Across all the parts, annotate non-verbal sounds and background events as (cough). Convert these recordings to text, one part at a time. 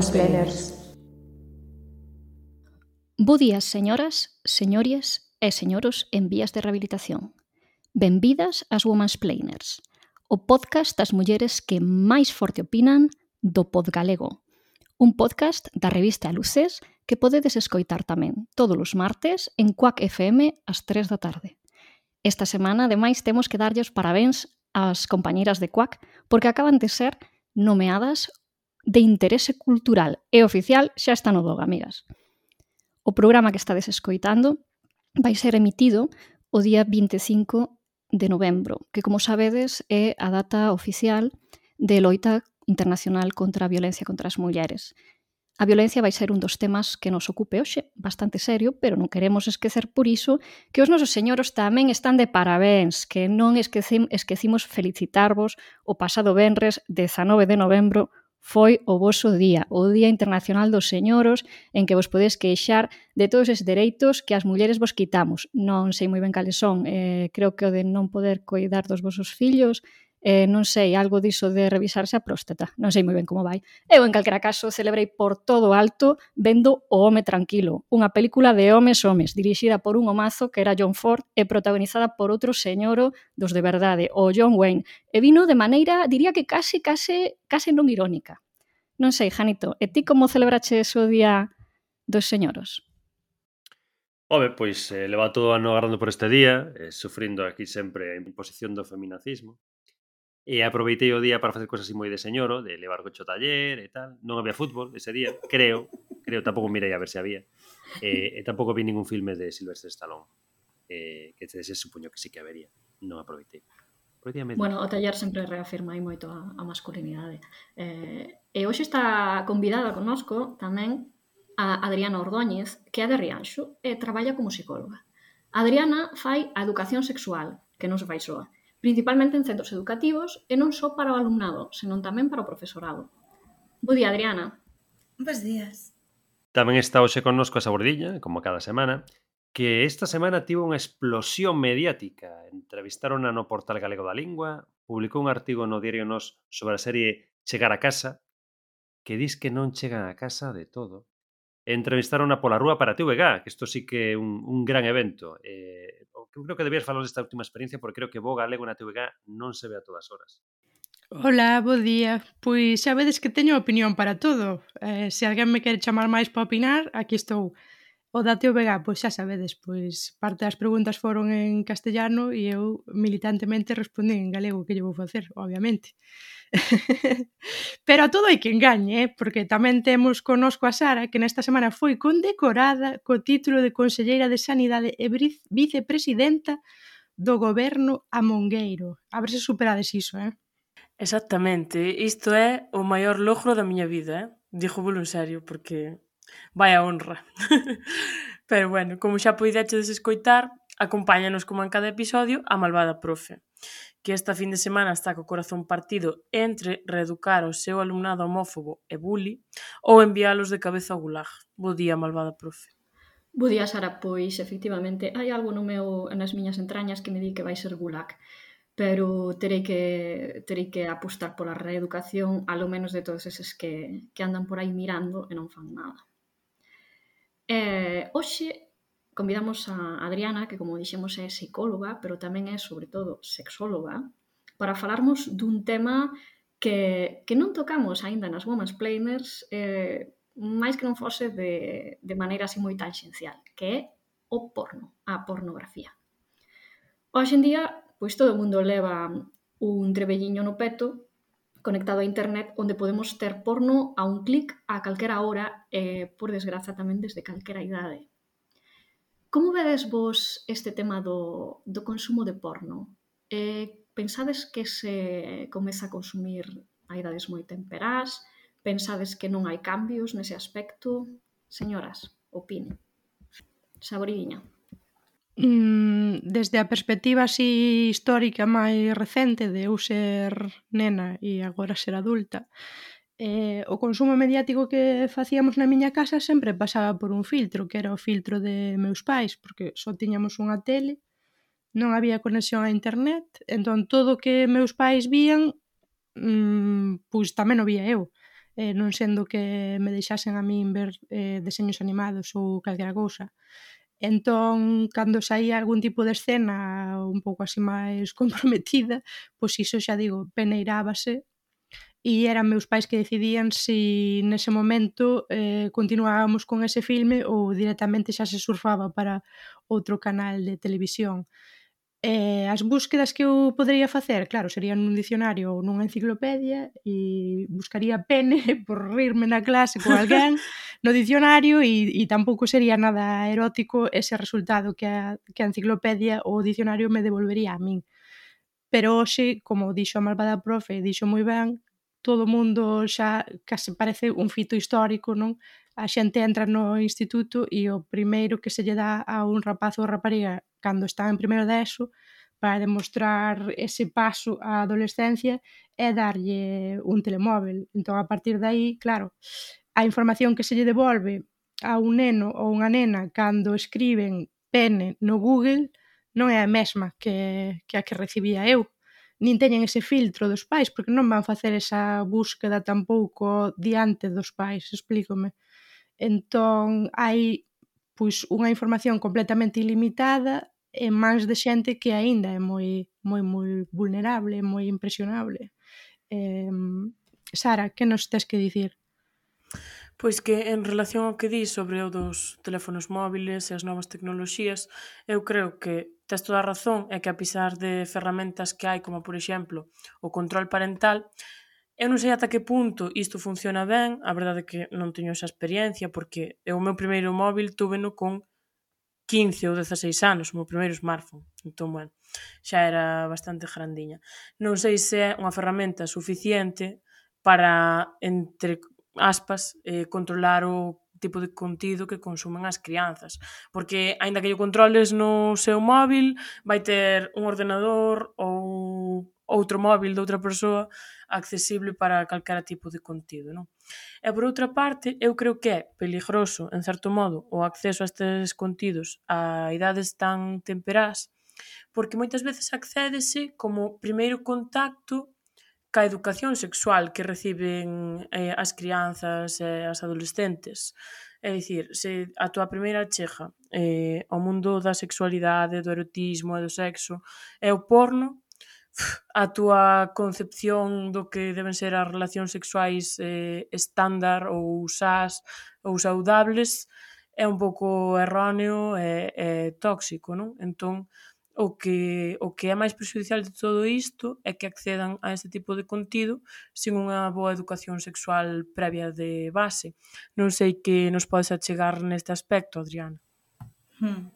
os velers. Bo días, señoras, señores e señoros en vías de rehabilitación. Benvidas ás Women's Planers, o podcast das mulleres que máis forte opinan do Podgalego, un podcast da revista Luces que podedes escoitar tamén todos os martes en Cuac FM ás 3 da tarde. Esta semana, ademais, temos que darlle os parabéns ás compañeiras de Cuac porque acaban de ser nomeadas de interese cultural e oficial xa está no Doga, amigas. O programa que estades escoitando vai ser emitido o día 25 de novembro, que como sabedes é a data oficial de loita internacional contra a violencia contra as mulleres. A violencia vai ser un dos temas que nos ocupe hoxe, bastante serio, pero non queremos esquecer por iso que os nosos señoros tamén están de parabéns, que non esquecim, esquecimos felicitarvos o pasado venres 19 de novembro foi o voso día, o Día Internacional dos Señoros, en que vos podedes queixar de todos os dereitos que as mulleres vos quitamos. Non sei moi ben cales son, eh, creo que o de non poder coidar dos vosos fillos, eh, non sei, algo diso de revisarse a próstata, non sei moi ben como vai. Eu, en calquera caso, celebrei por todo alto vendo O Home Tranquilo, unha película de homes homes, dirixida por un homazo que era John Ford e protagonizada por outro señoro dos de verdade, o John Wayne, e vino de maneira, diría que case, case, case non irónica. Non sei, Janito, e ti como celebrache o día dos señoros? Home, pois eh, leva todo o ano agarrando por este día, eh, sufrindo aquí sempre a imposición do feminacismo, E aproveitei o día para facer cousas así moi de señoro, de levar coche ao taller e tal. Non había fútbol ese día, creo. Creo, tampouco mirei a ver se había. Eh, (laughs) e, e tampouco vi ningún filme de Sylvester Stallone. E, que se supoño que sí que habería. Non aproveitei. Bueno, o taller sempre reafirma aí moito a, a masculinidade. Eh, e hoxe está convidada conosco tamén a Adriana Ordóñez, que é de Rianxo e traballa como psicóloga. Adriana fai a educación sexual, que non se fai soa principalmente en centros educativos e non só para o alumnado, senón tamén para o profesorado. Bo día, Adriana. Bos días. Tamén está hoxe connosco a Sabordilla, como cada semana, que esta semana tivo unha explosión mediática. Entrevistaron no Portal Galego da Lingua, publicou un artigo no Diario Nos sobre a serie Chegar a casa, que dis que non chegan a casa de todo, entrevistaron a pola rúa para TVG, que isto sí que é un, un gran evento. Eh, creo que debías falar desta última experiencia porque creo que bo galego na TVG non se ve a todas horas. Ola, bo día. Pois xa vedes que teño opinión para todo. Eh, se alguén me quere chamar máis para opinar, aquí estou o da TVG, pois xa sabedes, pois parte das preguntas foron en castellano e eu militantemente respondín en galego que lle vou facer, obviamente. (laughs) Pero a todo hai que engañe, eh? porque tamén temos conosco a Sara, que nesta semana foi condecorada co título de Conselleira de Sanidade e Vicepresidenta do Goberno Amongueiro. A ver se superades iso, eh? Exactamente, isto é o maior logro da miña vida, eh? dixo en serio, porque vai a honra. (laughs) Pero bueno, como xa poideches escoitar, acompáñanos como en cada episodio a malvada profe, que esta fin de semana está co corazón partido entre reeducar o seu alumnado homófobo e bully ou enviálos de cabeza ao gulag. Bo día, malvada profe. Bo día, Sara, pois efectivamente hai algo no meu nas miñas entrañas que me di que vai ser gulag pero terei que, terei que apostar pola reeducación, alo menos de todos eses que, que andan por aí mirando e non fan nada. Eh, hoxe convidamos a Adriana, que como dixemos é psicóloga, pero tamén é sobre todo sexóloga, para falarmos dun tema que, que non tocamos aínda nas Women's Planers, eh, máis que non fose de, de maneira así moi tangencial, que é o porno, a pornografía. Hoxe en día, pois todo o mundo leva un trebelliño no peto conectado a internet onde podemos ter porno a un clic a calquera hora e, por desgraza, tamén desde calquera idade. Como vedes vos este tema do, do consumo de porno? Eh, pensades que se comeza a consumir a idades moi temperás? Pensades que non hai cambios nese aspecto? Señoras, opine. Saboriña mm, Desde a perspectiva así histórica máis recente de eu ser nena e agora ser adulta, eh, o consumo mediático que facíamos na miña casa sempre pasaba por un filtro, que era o filtro de meus pais, porque só tiñamos unha tele, non había conexión a internet, entón todo o que meus pais vían, mm, pois tamén o vía eu eh, non sendo que me deixasen a min ver eh, deseños animados ou calquera cousa. Entón, cando saía algún tipo de escena un pouco así máis (laughs) comprometida, pois iso xa digo, peneirábase e eran meus pais que decidían se si nese momento eh, continuábamos con ese filme ou directamente xa se surfaba para outro canal de televisión. Eh, as búsquedas que eu podería facer, claro, serían nun dicionario ou nunha enciclopedia e buscaría pene (laughs) por rirme na clase con alguén (laughs) no dicionario e, e tampouco sería nada erótico ese resultado que a, que a enciclopedia ou o dicionario me devolvería a min. Pero hoxe, como dixo a malvada profe, dixo moi ben, todo o mundo xa case parece un fito histórico, non? A xente entra no instituto e o primeiro que se lle dá a un rapaz ou rapariga cando está en primeiro de ESO para demostrar ese paso á adolescencia é darlle un telemóvel. Entón, a partir de aí, claro, a información que se lle devolve a un neno ou unha nena cando escriben pene no Google non é a mesma que, que a que recibía eu nin teñen ese filtro dos pais, porque non van facer esa búsqueda tampouco diante dos pais, explícome. Entón, hai pois unha información completamente ilimitada e máis de xente que aínda é moi moi moi vulnerable, moi impresionable. Eh, Sara, que nos tes que dicir? Pois que en relación ao que di sobre o dos teléfonos móviles e as novas tecnoloxías, eu creo que Tes toda a razón e que a pisar de ferramentas que hai, como por exemplo o control parental, eu non sei ata que punto isto funciona ben, a verdade é que non teño esa experiencia porque eu o meu primeiro móvil túveno con 15 ou 16 anos, o meu primeiro smartphone. Entón, bueno, xa era bastante grandiña. Non sei se é unha ferramenta suficiente para, entre aspas, eh, controlar o tipo de contido que consumen as crianzas. Porque, aínda que yo controles no seu móvil, vai ter un ordenador ou outro móvil de outra persoa accesible para calquera tipo de contido. Non? E por outra parte, eu creo que é peligroso, en certo modo, o acceso a estes contidos a idades tan temperás, porque moitas veces accédese como primeiro contacto ca educación sexual que reciben eh, as crianzas e as adolescentes. É dicir, se a tua primeira chega eh, ao mundo da sexualidade, do erotismo e do sexo é o porno, a túa concepción do que deben ser as relacións sexuais eh, estándar ou sas ou saudables é un pouco erróneo e, e tóxico, non? Entón, o que, o que é máis prejudicial de todo isto é que accedan a este tipo de contido sin unha boa educación sexual previa de base. Non sei que nos podes achegar neste aspecto, Adriana. Hmm.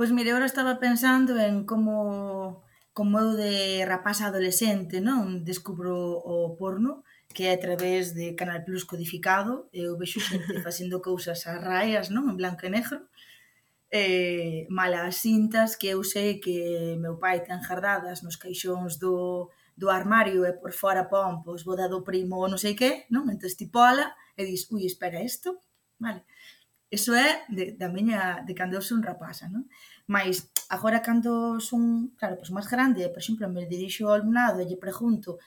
Pois mire, agora estaba pensando en como como eu de rapaz adolescente, non? Descubro o porno, que é a través de Canal Plus codificado, eu vexo xente (laughs) facendo cousas a raias, non? En blanco e negro, eh, malas cintas que eu sei que meu pai ten jardadas nos caixóns do, do armario e por fora pon, pois boda do primo ou non sei que, non? Entón tipo, ala, e dis, ui, espera isto, vale? Eso é de, da miña, de cando eu son rapaza, non? Mas agora cando son, claro, pois máis grande, por exemplo, me dirixo ao alumnado e lle pregunto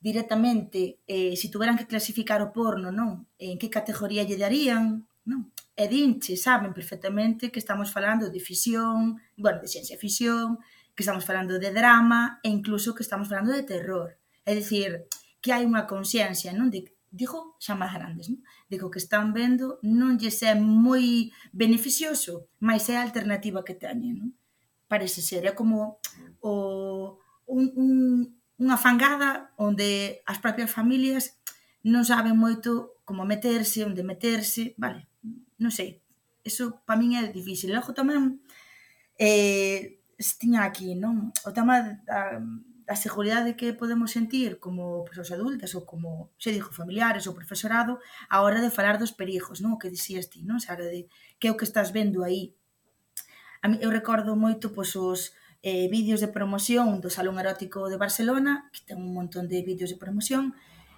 directamente eh, se si tuveran que clasificar o porno, non? En que categoría lle darían, non? e dinche, saben perfectamente que estamos falando de ficción, bueno, de ciencia ficción, que estamos falando de drama e incluso que estamos falando de terror. É dicir, que hai unha consciencia, non? De, digo xa máis grandes, non? Digo que están vendo non lle é moi beneficioso, mas é a alternativa que teñen, non? Parece ser, é como o, un, un, unha fangada onde as propias familias non saben moito como meterse, onde meterse, vale? non sei, eso para min é difícil. Logo tamén eh, tiña aquí, non? O tema da, da seguridade que podemos sentir como persoas adultas ou como, se dixo, familiares ou profesorado a hora de falar dos perigos, non? O que dixías ti, non? Sara, de que é o que estás vendo aí. A mí, eu recordo moito pois, os eh, vídeos de promoción do Salón Erótico de Barcelona, que ten un montón de vídeos de promoción,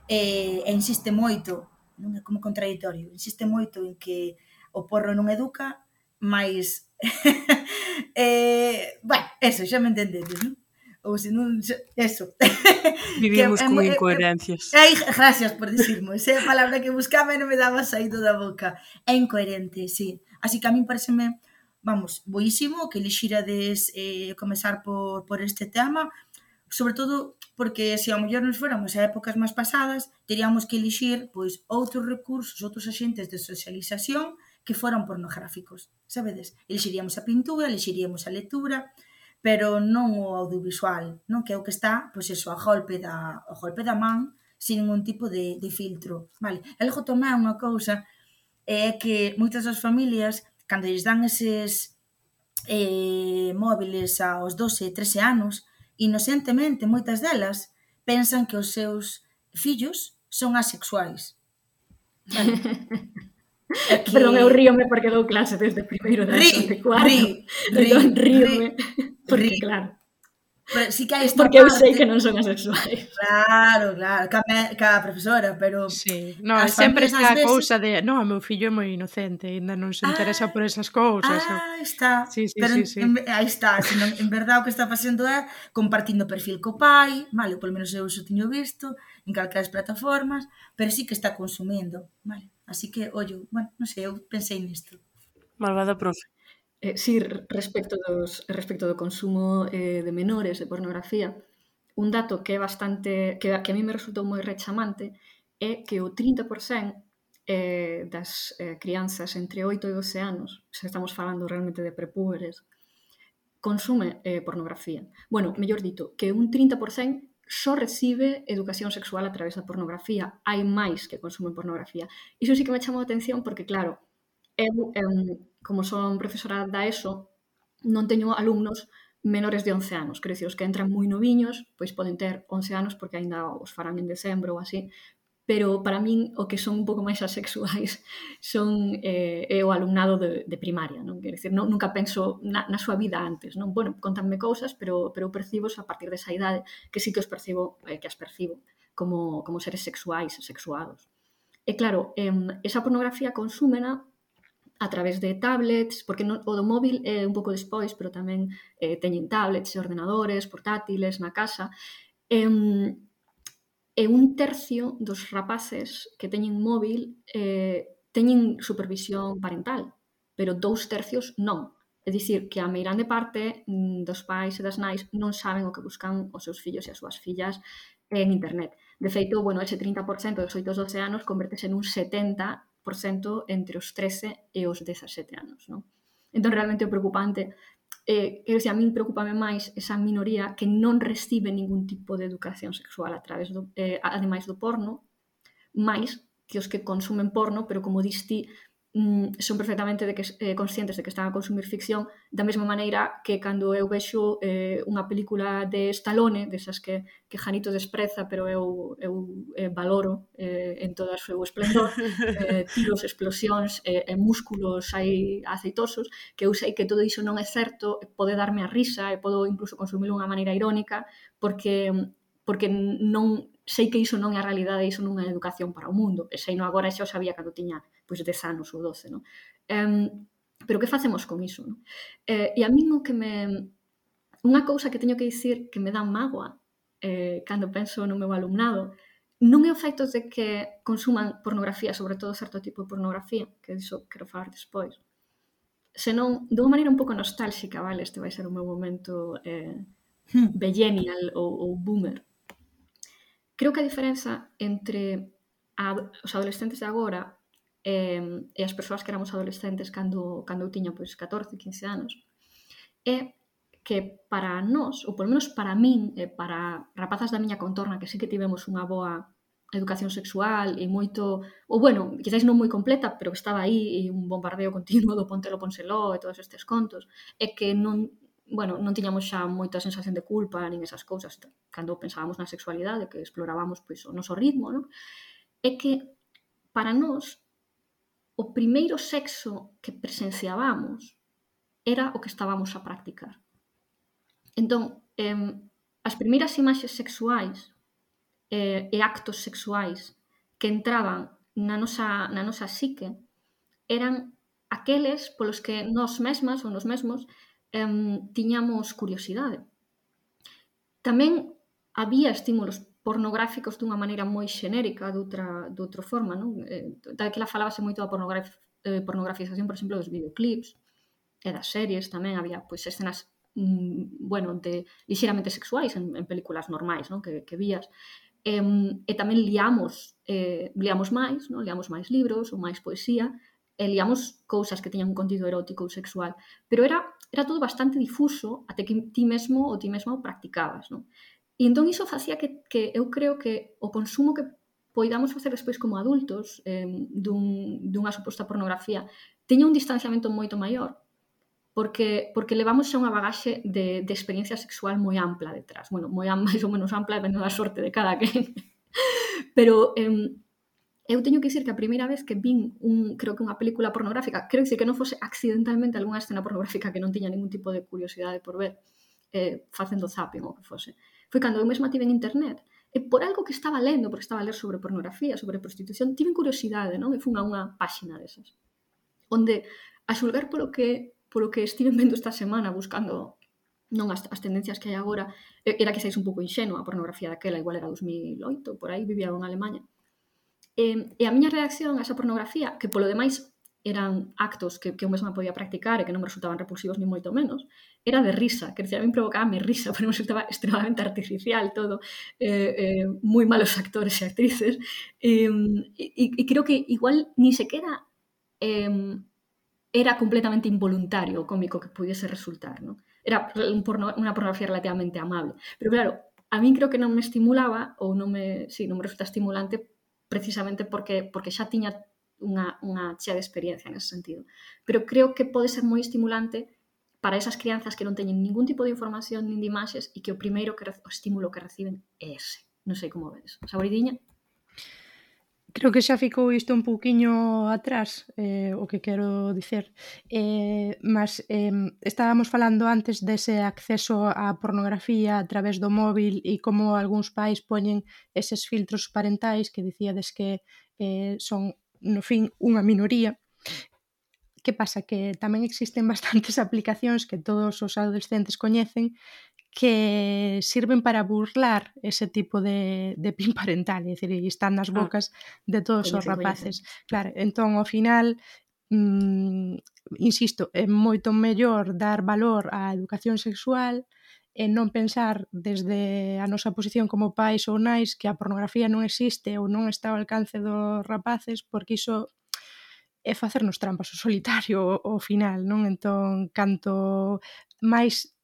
eh, e insiste moito, non é como contradictorio, insiste moito en que o porro non educa, máis (laughs) eh, bueno, eso, xa me entendedes, non? Ou se non, eso. (laughs) Vivimos que, con eh, incoherencias. Eh, eh, gracias por dicirmo, esa é a palabra que buscaba e non me daba saído da boca. É incoherente, sí. Así que a min pareceme, vamos, boísimo que lixirades eh, comezar por, por este tema, sobre todo porque se a mellor nos fóramos a épocas máis pasadas, teríamos que elixir pois outros recursos, outros axentes de socialización, que foran pornográficos, sabedes? Elixiríamos a pintura, elixiríamos a lectura, pero non o audiovisual, non que é o que está, pois eso, a golpe da, a golpe da man, sin ningún tipo de, de filtro, vale? E logo tamén unha cousa é que moitas das familias, cando lles dan eses eh, móviles aos 12, 13 anos, inocentemente moitas delas pensan que os seus fillos son asexuais. Vale? (laughs) Aquí... Perdón, eu ríome porque dou clase desde primeiro de ri, cuarto. Ri, ri, entón, ríome, ri, porque ri. claro. Pero sí que hai esta Porque parte... eu sei que non son asexuais. Claro, claro, ca, me, ca profesora, pero... Sí. No, as sempre está a veces... cousa de... No, o meu fillo é moi inocente, ainda non se interesa ah, por esas cousas. Ah, está. Sí, sí, pero sí, sí. En, aí está. Senón, en verdade o que está facendo é compartindo perfil co pai, vale, polo menos eu xo tiño visto, en calqueras plataformas, pero sí que está consumindo, vale. Así que, ollo, bueno, non sei, eu pensei nisto. Malvada profe. Eh, sí, respecto, dos, respecto do consumo eh, de menores, de pornografía, un dato que é bastante que, que a mí me resultou moi rechamante é que o 30% eh, das eh, crianzas entre 8 e 12 anos, xa estamos falando realmente de prepúberes, consume eh, pornografía. Bueno, mellor dito, que un 30% só recibe educación sexual a través da pornografía. Hai máis que consumen pornografía. Iso sí que me chamou a atención porque, claro, eu, eu como son profesora da ESO, non teño alumnos menores de 11 anos. Quero dicir, os que entran moi noviños, pois poden ter 11 anos porque aínda os farán en decembro ou así, pero para min o que son un pouco máis asexuais (laughs) son eh, é o alumnado de, de primaria, non? Quer dizer, non, nunca penso na, na súa vida antes, non? Bueno, contanme cousas, pero, pero percibo a partir desa idade que sí que os percibo, eh, que as percibo como, como seres sexuais, sexuados. E claro, eh, esa pornografía consúmena a través de tablets, porque non, o do móvil é eh, un pouco despois, pero tamén eh, teñen tablets e ordenadores, portátiles na casa. Eh, e un tercio dos rapaces que teñen móvil eh, teñen supervisión parental, pero dous tercios non. É dicir, que a meirande parte mm, dos pais e das nais non saben o que buscan os seus fillos e as súas fillas en internet. De feito, bueno, ese 30% dos 8 12 anos convertese nun 70% entre os 13 e os 17 anos. Non? Entón, realmente o preocupante eh, quero dicir, a min preocupame máis esa minoría que non recibe ningún tipo de educación sexual a través do, eh, ademais do porno, máis que os que consumen porno, pero como diste, Mm, son perfectamente de que, eh, conscientes de que están a consumir ficción da mesma maneira que cando eu vexo eh, unha película de Stallone desas que, que Janito despreza pero eu, eu eh, valoro eh, en todo o seu esplendor (laughs) eh, tiros, explosións eh, e músculos aí aceitosos que eu sei que todo iso non é certo pode darme a risa e podo incluso consumilo unha maneira irónica porque porque non sei que iso non é a realidade, iso non é a educación para o mundo. E sei no agora xa o sabía cando tiña pois, 10 anos ou 12, non? Um, pero que facemos con iso, non? Eh, e a min o que me... Unha cousa que teño que dicir que me dá mágoa eh, cando penso no meu alumnado non é o feito de que consuman pornografía, sobre todo certo tipo de pornografía, que diso quero falar despois, senón de unha maneira un pouco nostálxica, vale? Este vai ser o meu momento eh, hmm. bellenial ou, ou boomer. Creo que a diferenza entre a, os adolescentes de agora eh, e as persoas que éramos adolescentes cando, cando eu tiña pois, 14, 15 anos, é que para nós, ou polo menos para min, e para rapazas da miña contorna, que sí que tivemos unha boa educación sexual e moito, ou bueno, quizáis non moi completa, pero que estaba aí e un bombardeo continuo do Pontelo Ponseló e todos estes contos, é que non, bueno, non tiñamos xa moita sensación de culpa nin esas cousas cando pensábamos na sexualidade, que explorábamos pois o noso ritmo, non? É que para nós o primeiro sexo que presenciábamos era o que estábamos a practicar. Entón, eh, as primeiras imaxes sexuais eh, e actos sexuais que entraban na nosa, na nosa psique eran aqueles polos que nós mesmas ou nos mesmos eh, tiñamos curiosidade. Tamén había estímulos pornográficos dunha maneira moi xenérica, doutra, doutra forma, non? Eh, daquela falábase moito da pornograf eh, pornografización, por exemplo, dos videoclips e das series tamén había pois escenas mm, bueno, de lixeramente sexuais en, en películas normais, non? Que, que vías. E, e tamén liamos, eh, liamos máis, non? liamos máis libros ou máis poesía, e liamos cousas que teñan un contido erótico ou sexual. Pero era era todo bastante difuso até que ti mesmo ou ti mesma o practicabas, non? E entón iso facía que, que eu creo que o consumo que poidamos facer despois como adultos eh, dun, dunha suposta pornografía teña un distanciamento moito maior porque porque levamos xa unha bagaxe de, de experiencia sexual moi ampla detrás. Bueno, moi (laughs) máis ou menos ampla, depende da sorte de cada quen. (laughs) Pero eh, eu teño que dicir que a primeira vez que vin un, creo que unha película pornográfica, creo que que non fose accidentalmente algunha escena pornográfica que non tiña ningún tipo de curiosidade por ver, eh, facendo zapping ou que fose. Eh, foi cando eu mesma tive en internet e por algo que estaba lendo, porque estaba a ler sobre pornografía, sobre prostitución, tive curiosidade, non? E fun a unha páxina desas. Onde, a xulgar polo que, polo que estive vendo esta semana buscando non as, as tendencias que hai agora, era que seis un pouco inxenua a pornografía daquela, igual era 2008, por aí vivía en Alemanha. E, e a miña reacción a esa pornografía, que polo demais eran actos que, que eu mesma podía practicar e que non me resultaban repulsivos ni moito menos, era de risa, que decía, a mí provocaba me risa, (laughs) pero me resultaba extremadamente artificial todo, eh, eh, malos actores e actrices, eh, e, e creo que igual ni sequera eh, era completamente involuntario o cómico que pudiese resultar, ¿no? Era un unha pornografía relativamente amable. Pero claro, a min creo que non me estimulaba ou non me, sí, non me resulta estimulante precisamente porque porque xa tiña unha, unha chea de experiencia en ese sentido. Pero creo que pode ser moi estimulante para esas crianzas que non teñen ningún tipo de información nin de imaxes e que o primeiro que o estímulo que reciben é ese. Non sei como vedes. Saboridiña? Creo que xa ficou isto un pouquiño atrás eh, o que quero dicer eh, mas eh, estábamos falando antes dese acceso á pornografía a través do móvil e como algúns pais poñen eses filtros parentais que dicíades que eh, son no fin, unha minoría. Que pasa? Que tamén existen bastantes (laughs) aplicacións que todos os adolescentes coñecen que sirven para burlar ese tipo de, de pin (laughs) parental, é dicir, están nas ah, bocas ah, de todos os rapaces. Claro, entón, ao final, mm, insisto, é moito mellor dar valor á educación sexual, e non pensar desde a nosa posición como pais ou nais que a pornografía non existe ou non está ao alcance dos rapaces porque iso é facernos trampas o solitario ao final, non? Entón, canto máis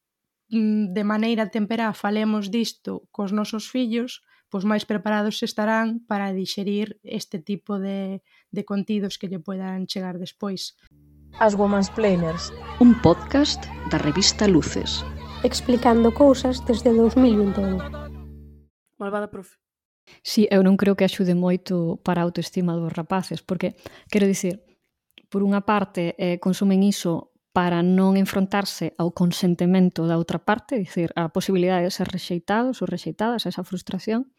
mm, de maneira temperá falemos disto cos nosos fillos, pois máis preparados estarán para dixerir este tipo de, de contidos que lle poidan chegar despois. As Women's Planers, un podcast da revista Luces explicando cousas desde 2021. Malvada profe. Sí, eu non creo que axude moito para a autoestima dos rapaces, porque, quero dicir, por unha parte, eh, consumen iso para non enfrontarse ao consentemento da outra parte, dicir, a posibilidade de ser rexeitados ou rexeitadas, a esa frustración,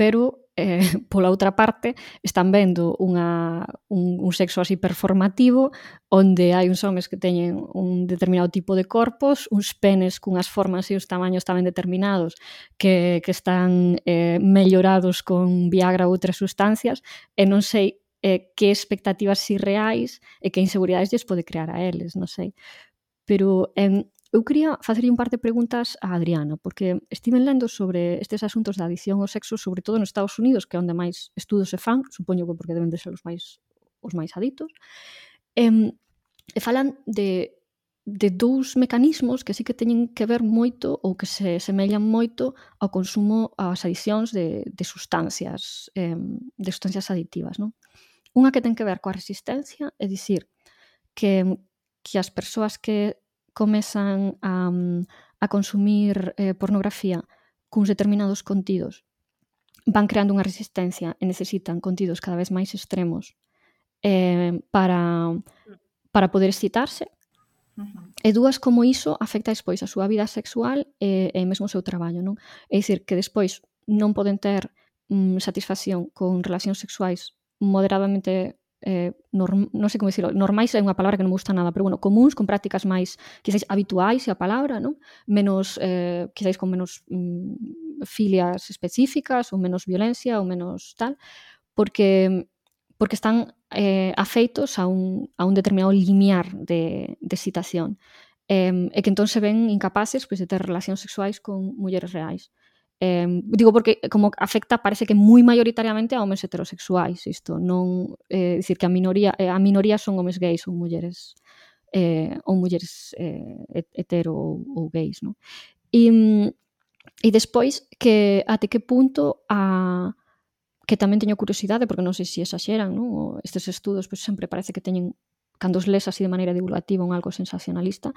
pero eh, (laughs) pola outra parte están vendo unha, un, un sexo así performativo onde hai uns homes que teñen un determinado tipo de corpos, uns penes cunhas formas e uns tamaños tamén determinados que, que están eh, mellorados con Viagra ou outras sustancias e non sei eh, que expectativas irreais e que inseguridades lles pode crear a eles, non sei. Pero en, Eu quería facerlle un par de preguntas a Adriana, porque estive lendo sobre estes asuntos da adición ao sexo, sobre todo nos Estados Unidos, que é onde máis estudos se fan, supoño que porque deben de ser os máis os máis aditos, e, e falan de, de dous mecanismos que sí que teñen que ver moito ou que se semellan moito ao consumo ás adicións de, de sustancias eh, de sustancias aditivas non? unha que ten que ver coa resistencia é dicir que, que as persoas que comezan a, a consumir eh, pornografía cuns determinados contidos, van creando unha resistencia e necesitan contidos cada vez máis extremos eh, para, para poder excitarse E dúas como iso afecta despois a súa vida sexual e, e mesmo o seu traballo, non? É dicir, que despois non poden ter mm, satisfacción con relacións sexuais moderadamente eh, norm, non sei como dicirlo, normais é unha palabra que non me gusta nada, pero bueno, comuns, con prácticas máis, quizáis, habituais é a palabra, non? Menos, eh, quizáis, con menos mm, filias específicas, ou menos violencia, ou menos tal, porque porque están eh, afeitos a un, a un determinado limiar de, de excitación eh, e que entón se ven incapaces pois, de ter relacións sexuais con mulleres reais. Eh, digo porque como afecta parece que moi maioritariamente a homes heterosexuais isto, non eh, dicir que a minoría eh, a minoría son homes gays ou mulleres eh, ou mulleres eh, hetero ou, ou gays, non? E, e mm, despois que até que punto a que tamén teño curiosidade, porque non sei se exaxeran, non? estes estudos pois, sempre parece que teñen cando os les así de maneira divulgativa un algo sensacionalista,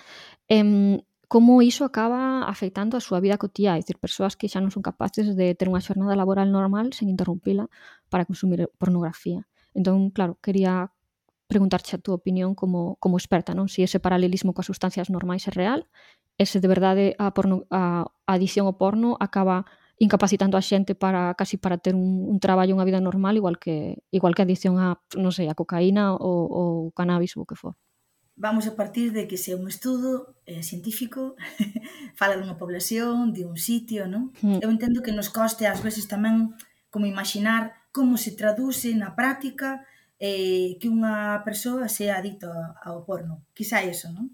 eh, como iso acaba afectando a súa vida cotía, é dicir, persoas que xa non son capaces de ter unha xornada laboral normal sen interrumpila para consumir pornografía. Entón, claro, quería preguntarche a túa opinión como, como experta, non? Si ese paralelismo coas sustancias normais é real, e se de verdade a, porno, a, a adición ao porno acaba incapacitando a xente para casi para ter un, un traballo, unha vida normal, igual que igual que a adición a, non sei, a cocaína ou, ou cannabis ou o que for vamos a partir de que se é un estudo eh, científico, (laughs) fala dunha población, de un sitio, non? Hmm. Eu entendo que nos coste ás veces tamén como imaginar como se traduce na práctica eh, que unha persoa sea adicta ao porno. Quizá eso, non?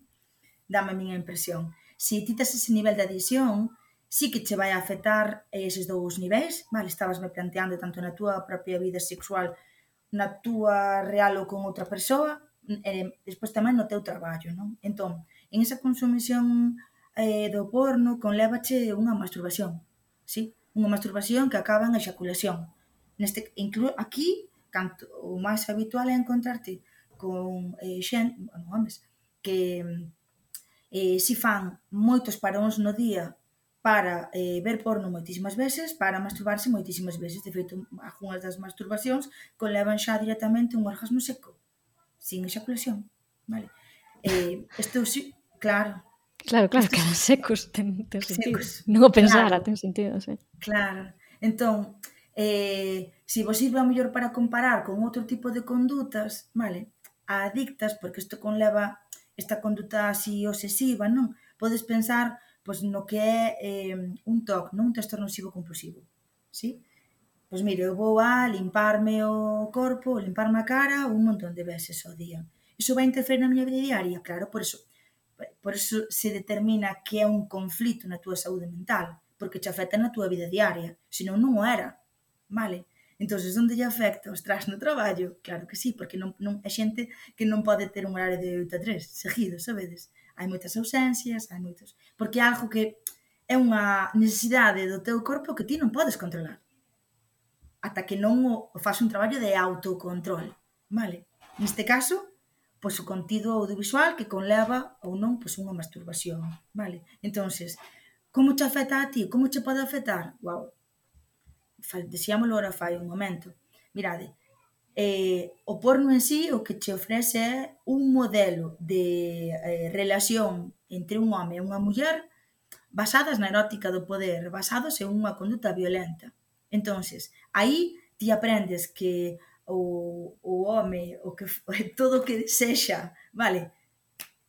Dame a miña impresión. Se ti tes ese nivel de adicción, sí que che vai a afectar eh, eses dous niveis, vale, estabas me planteando tanto na túa propia vida sexual, na túa real ou con outra persoa, eh, despois tamén no teu traballo, non? Entón, en esa consumición eh, do porno conlévache unha masturbación, sí? Unha masturbación que acaba en eyaculación. Neste, inclu, aquí, canto, o máis habitual é encontrarte con eh, xen, bueno, homes, que eh, si fan moitos paróns no día para eh, ver porno moitísimas veces, para masturbarse moitísimas veces. De feito, algunhas das masturbacións conlevan xa directamente un orgasmo seco sin eyaculación, vale? Eh, estou, si, claro. Claro, claro, estou, claro, secos (laughs) ten, ten sentido. Secos. Non o pensara, claro, ten sentido, sí. Claro. Entón, eh, se vos sirve a mellor para comparar con outro tipo de condutas, vale? A adictas, porque isto conleva esta conduta así obsesiva, non? Podes pensar pois, no que é eh, un TOC, non un trastorno obsesivo compulsivo, sí? Pois mire, eu vou a limparme o corpo, limparme a cara un montón de veces ao día. Iso vai interferir na miña vida diaria? Claro, por eso, por eso se determina que é un conflito na túa saúde mental, porque te afecta na túa vida diaria, senón non o era, vale? entonces onde lle afecta? Ostras, no traballo? Claro que sí, porque non, non, é xente que non pode ter un horario de 8 a 3 seguido, sabedes? Hai moitas ausencias, hai moitos... Porque é algo que é unha necesidade do teu corpo que ti non podes controlar ata que non o, faz un traballo de autocontrol, vale? Neste caso, pois o contido audiovisual que conleva ou non pois unha masturbación, vale? Entonces, como te afecta a ti? Como che pode afectar? Wow. Decíamolo ora fai un momento. Mirade, eh, o porno en sí o que che ofrece é un modelo de eh, relación entre un home e unha muller basadas na erótica do poder, basados en unha conduta violenta entonces aí ti aprendes que o, o home o que (laughs) todo o que sexa vale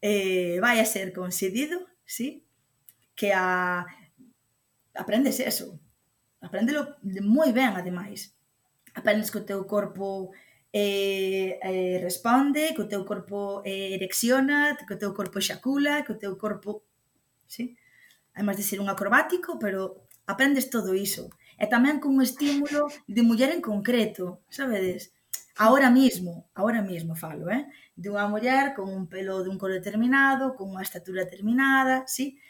eh, vai a ser concedido sí? que a aprendes eso aprendelo moi ben ademais aprendes que o teu corpo eh, eh, responde, que o teu corpo eh, erecciona, que o teu corpo xacula, que o teu corpo... Sí? Además de ser un acrobático, pero aprendes todo iso e tamén cun estímulo de muller en concreto, sabedes? Ahora mismo, ahora mismo falo, eh? De unha muller con un pelo dun color determinado, con unha estatura determinada, sí?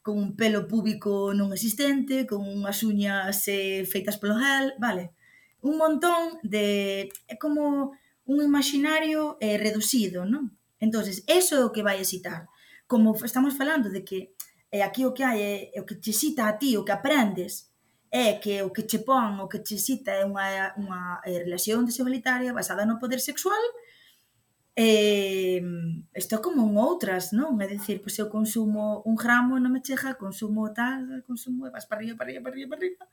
Con un pelo púbico non existente, con unhas uñas eh, feitas polo gel, vale? Un montón de... É como un imaginario eh, reducido, non? entonces eso é o que vai excitar. Como estamos falando de que eh, aquí o que hai é, é o que te cita a ti, o que aprendes, é que o que che pon, o que che cita é unha, unha eh, relación desigualitaria basada no poder sexual eh, isto como en outras, non? É dicir, pois eu consumo un gramo non me chega, consumo tal, consumo e vas para arriba, para arriba, para arriba, para arriba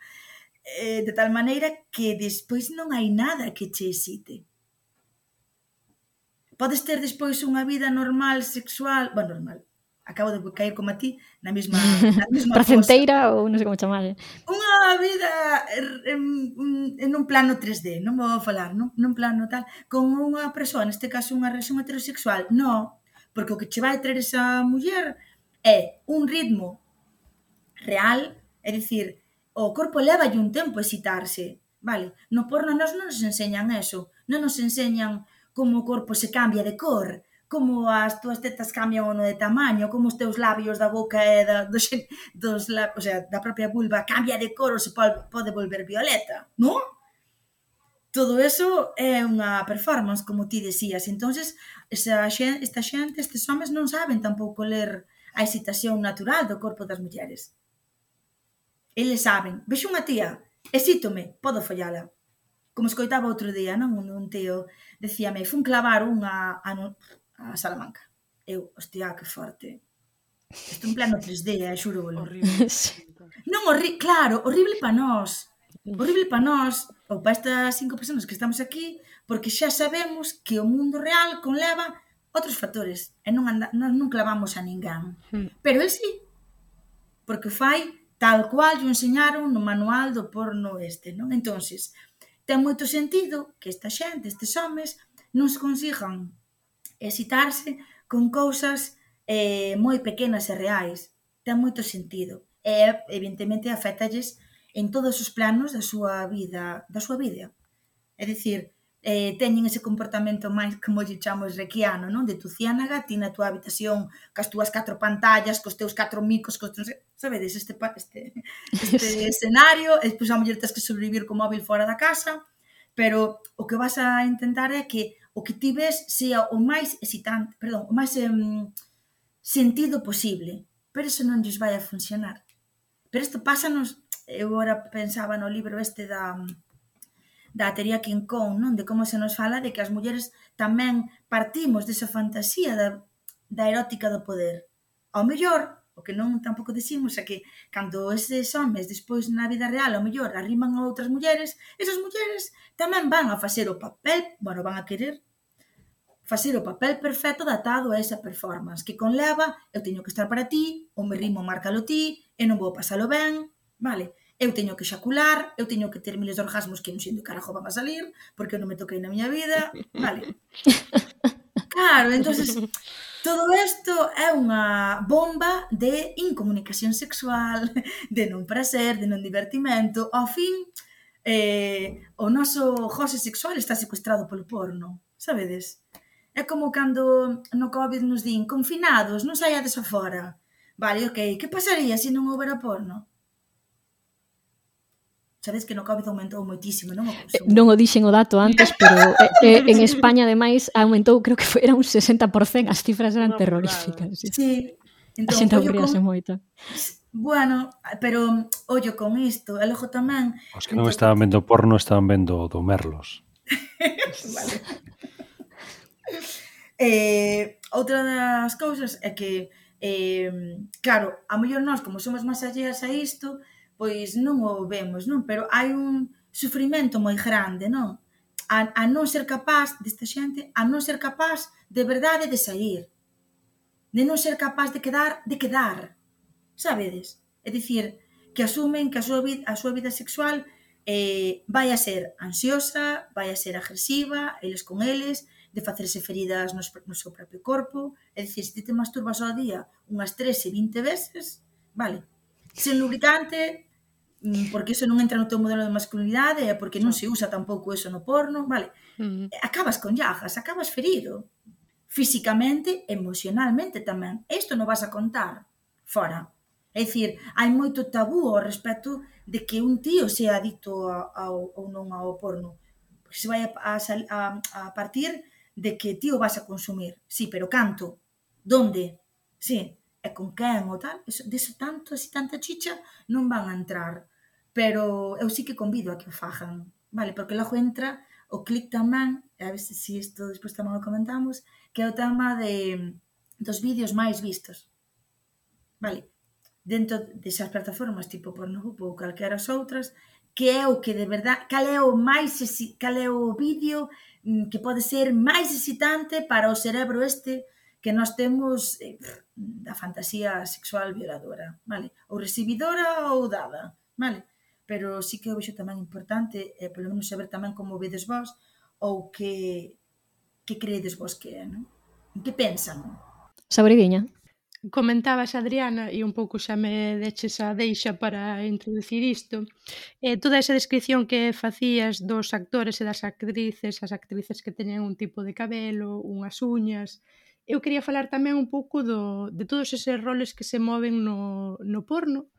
eh, de tal maneira que despois non hai nada que che excite podes ter despois unha vida normal, sexual, bueno, normal acabo de caer como a ti na mesma, (laughs) na mesma Placenteira ou non sei como chamar. Eh. Unha vida en, en un plano 3D, non vou falar, non, nun plano tal, con unha persoa, neste caso unha relación heterosexual, non, porque o que che vai traer esa muller é un ritmo real, é dicir, o corpo leva un tempo a excitarse, vale? No porno nos non nos enseñan eso, non nos enseñan como o corpo se cambia de cor, como as túas tetas cambian o no de tamaño, como os teus labios da boca e da, (laughs) dos, dos o sea, da propia vulva cambia de cor ou se pode volver violeta, non? Todo eso é unha performance, como ti decías. entonces esa xente, esta xente, estes homens non saben tampouco ler a excitación natural do corpo das mulleres. Eles saben. Vexo unha tía, excítome, podo follala. Como escoitaba outro día, non? Un, un tío decíame, fun clavar unha, a Salamanca. Eu, hostia, que forte. Isto en plano 3D, eh, xuro. Horrible. (laughs) non, horri claro, horrible para nós. Horrible para nós, ou para estas cinco personas que estamos aquí, porque xa sabemos que o mundo real conleva outros factores e non, anda, non, non clavamos a ninguén. Hmm. Pero el sí, porque fai tal cual o enseñaron no manual do porno este. Non? entonces ten moito sentido que esta xente, estes homes, non se consigan excitarse con cousas eh, moi pequenas e reais. Ten moito sentido. E, evidentemente, afectalles en todos os planos da súa vida, da súa vida. É dicir, eh, teñen ese comportamento máis, como lle chamamos requiano, non? De tu ciánaga, ti na túa habitación, cas túas catro pantallas, cos teus catro micos, cos teus... Sabedes, este, este, (laughs) este escenario, e despois a muller tens que sobrevivir co móvil fora da casa, pero o que vas a intentar é que o que tives sea o máis excitante, perdón, o máis em, sentido posible, pero eso non lles vai a funcionar. Pero isto pásanos, eu ora pensaba no libro este da da teoría King Kong, non? De como se nos fala de que as mulleres tamén partimos desa fantasía da, da erótica do poder. Ao mellor, O que non tampouco decimos é que cando eses homes despois na vida real, ao mellor, arriman a outras mulleres, esas mulleres tamén van a facer o papel, bueno, van a querer facer o papel perfecto datado a esa performance que conleva, eu teño que estar para ti, o me rimo márcalo ti, e non vou pasalo ben, vale? Eu teño que xacular, eu teño que ter miles de orgasmos que non sei do carajo van a salir, porque eu non me toquei na miña vida, vale? (laughs) Claro, entonces Todo isto é unha bomba de incomunicación sexual, (laughs) de non prazer, de non divertimento. Ao fin, eh, o noso goxe sexual está secuestrado polo porno, sabedes? É como cando no COVID nos din confinados, non saiades afora. Vale, ok, que pasaría se non houbera porno? Sabes que no COVID aumentou moitísimo, non? O consumo. Eh, non o dixen o dato antes, (laughs) pero eh, eh, en España, ademais, aumentou, creo que foi, era un 60%, as cifras eran no, terroríficas. Sí, sí. Entón, a xente aburríase con... moito. Bueno, pero ollo con isto, e logo tamén... Os que non entón estaban vendo porno estaban vendo do Merlos. (laughs) vale. eh, outra das cousas é que, eh, claro, a mellor nós, como somos máis alleas a isto, pois non o vemos, non? Pero hai un sufrimento moi grande, non? A, a non ser capaz desta xente, a non ser capaz de verdade de sair, de non ser capaz de quedar, de quedar, sabedes? É dicir, que asumen que a súa vida, a súa vida sexual eh, vai a ser ansiosa, vai a ser agresiva, eles con eles, de facerse feridas no, no seu propio corpo, é dicir, se ti te masturbas ao día unhas 13, 20 veces, vale, sen lubricante, Mm, porque eso non entra no teu modelo de masculinidade e porque non se usa tampouco eso no porno, vale? Acabas con llagas, acabas ferido físicamente, emocionalmente tamén. Isto non vas a contar fora. É dicir, hai moito tabú ao respecto de que un tío sea adicto ao, ou non ao porno. Porque se vai a, a, a partir de que tío vas a consumir. Sí, pero canto. Donde? Sí, e con quen ou tal. Eso, deso tanto, así tanta chicha, non van a entrar pero eu sí que convido a que o fagan, vale? Porque logo entra o clic tamén, a ver se si isto despois tamén o comentamos, que é o tema de, dos vídeos máis vistos. Vale, dentro desas plataformas tipo Pornhub ou calquera as outras, que é o que de verdad, cal é o máis cal é o vídeo mm, que pode ser máis excitante para o cerebro este que nós temos eh, da fantasía sexual violadora, vale? Ou recibidora ou dada, vale? pero sí que eu vexo tamén importante, eh, polo menos saber tamén como vedes vós, ou que, que creedes vos que é, non? Que pensan? Sabridiña. Comentabas, Adriana, e un pouco xa me deches a deixa para introducir isto, eh, toda esa descripción que facías dos actores e das actrices, as actrices que teñen un tipo de cabelo, unhas uñas, eu quería falar tamén un pouco do, de todos eses roles que se moven no, no porno,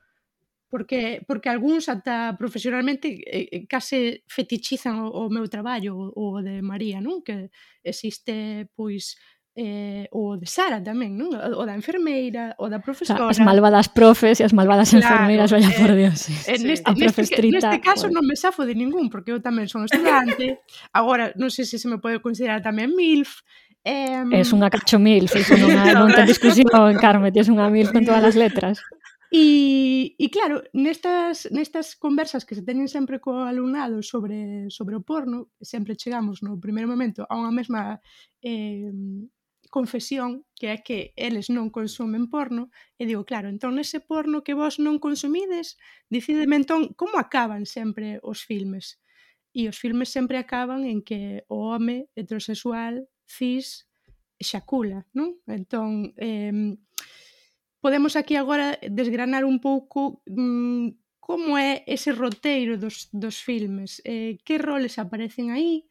porque porque algúns ata profesionalmente eh, eh, case fetichizan o, o meu traballo o, o de María, non? Que existe pois eh, o de Sara tamén, non? O da enfermeira, o da profesora. As malvadas profes e as malvadas claro, enfermeiras, vaya eh, por Dios. Sí, eh, sí. Neste, a neste, trita, neste caso non me safo de ningún, porque eu tamén son estudante. Agora, non sei se se me pode considerar tamén MILF. Eh, es unha cacho MILF, non, (laughs) non ten discusión, Carmen, tes unha MILF con todas as letras. E, e claro, nestas, nestas conversas que se teñen sempre co alumnado sobre, sobre o porno, sempre chegamos no primeiro momento a unha mesma eh, confesión, que é que eles non consumen porno, e digo, claro, entón ese porno que vos non consumides, decideme entón como acaban sempre os filmes. E os filmes sempre acaban en que o home heterosexual, cis, xacula, non? Entón, eh, podemos aquí agora desgranar un pouco mmm, como é ese roteiro dos, dos filmes, eh, que roles aparecen aí,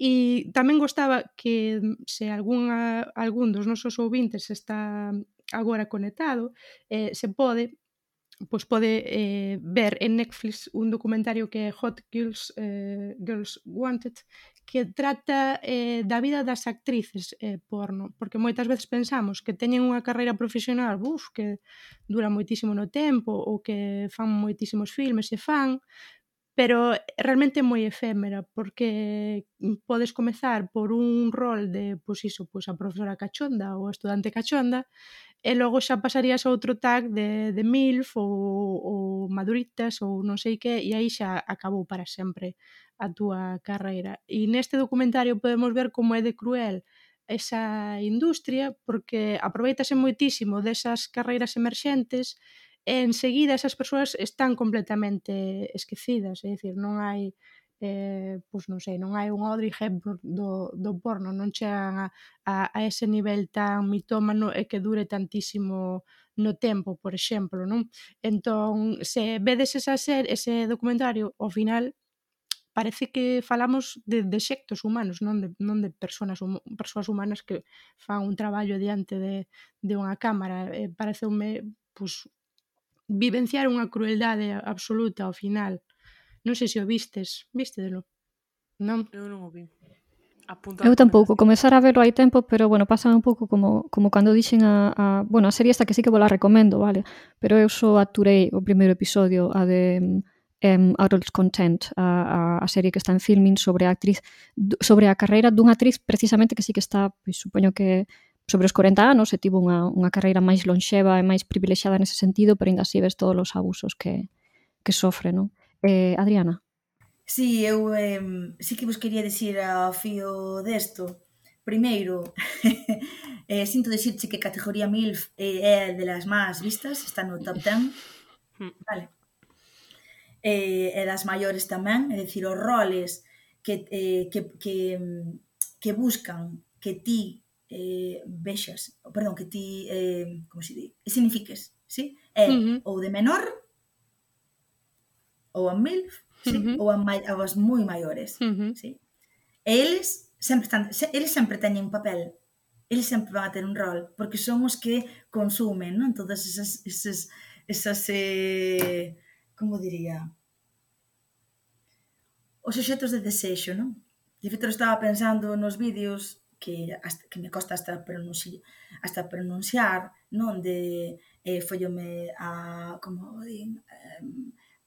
e tamén gostaba que mm, se algunha, algún dos nosos ouvintes está agora conectado, eh, se pode pois pode eh, ver en Netflix un documentario que é Hot Girls, eh, Girls Wanted que trata eh, da vida das actrices eh, porno, porque moitas veces pensamos que teñen unha carreira profesional buf, que dura moitísimo no tempo ou que fan moitísimos filmes e fan, pero eh, realmente é moi efémera porque mm, podes comezar por un rol de, pois iso, pois a profesora cachonda ou a estudante cachonda eh, e logo xa pasarías a outro tag de, de MILF ou, ou maduritas ou non sei que e aí xa acabou para sempre a túa carreira. E neste documentario podemos ver como é de cruel esa industria porque aproveitase moitísimo desas carreiras emerxentes e enseguida esas persoas están completamente esquecidas, é dicir, non hai eh, pois non sei, non hai un Audrey Hepburn do, do porno, non chegan a, a, a ese nivel tan mitómano e que dure tantísimo no tempo, por exemplo, non? Entón, se vedes esa ser, ese documentario, ao final parece que falamos de dexectos humanos, non de, non de personas hum, persoas humanas que fan un traballo diante de, de unha cámara. Eh, pareceume pois, vivenciar unha crueldade absoluta ao final. Non sei se o vistes, vístedelo. Non? Eu non o vi. Apunta eu tampouco, comezar a verlo hai tempo, pero bueno, pasa un pouco como, como cando dixen a, a... Bueno, a serie esta que sí que vos la recomendo, vale? Pero eu só aturei o primeiro episodio, a de um, Adults Content, a, a, a serie que está en filming sobre a actriz, sobre a carreira dunha actriz precisamente que sí que está, pois, supoño que sobre os 40 anos e tivo unha, unha carreira máis lonxeva e máis privilexiada nese sentido, pero ainda así ves todos os abusos que, que sofre, non? Eh, Adriana? Sí, eu eh, sí que vos quería decir ao fío desto. Primeiro, (laughs) eh, sinto dicirche que categoría MILF eh, é de las máis vistas, está no top 10. Mm. Vale. Eh, e das maiores tamén, é dicir, os roles que, eh, que, que, que buscan que ti eh, vexas, perdón, que ti, eh, como se di, signifiques, sí? É uh -huh. ou de menor, ou a MILF, sí? uh -huh. ou a, a moi maiores, uh -huh. sí? E eles sempre están, eles sempre teñen un papel, eles sempre van a ter un rol, porque son os que consumen, non? Todas esas, esas, esas eh, como diría, os objetos de desexo, non? De feito, estaba pensando nos vídeos que, hasta, que me costa hasta, pronunci, hasta pronunciar, non de eh, follome a, como din, eh,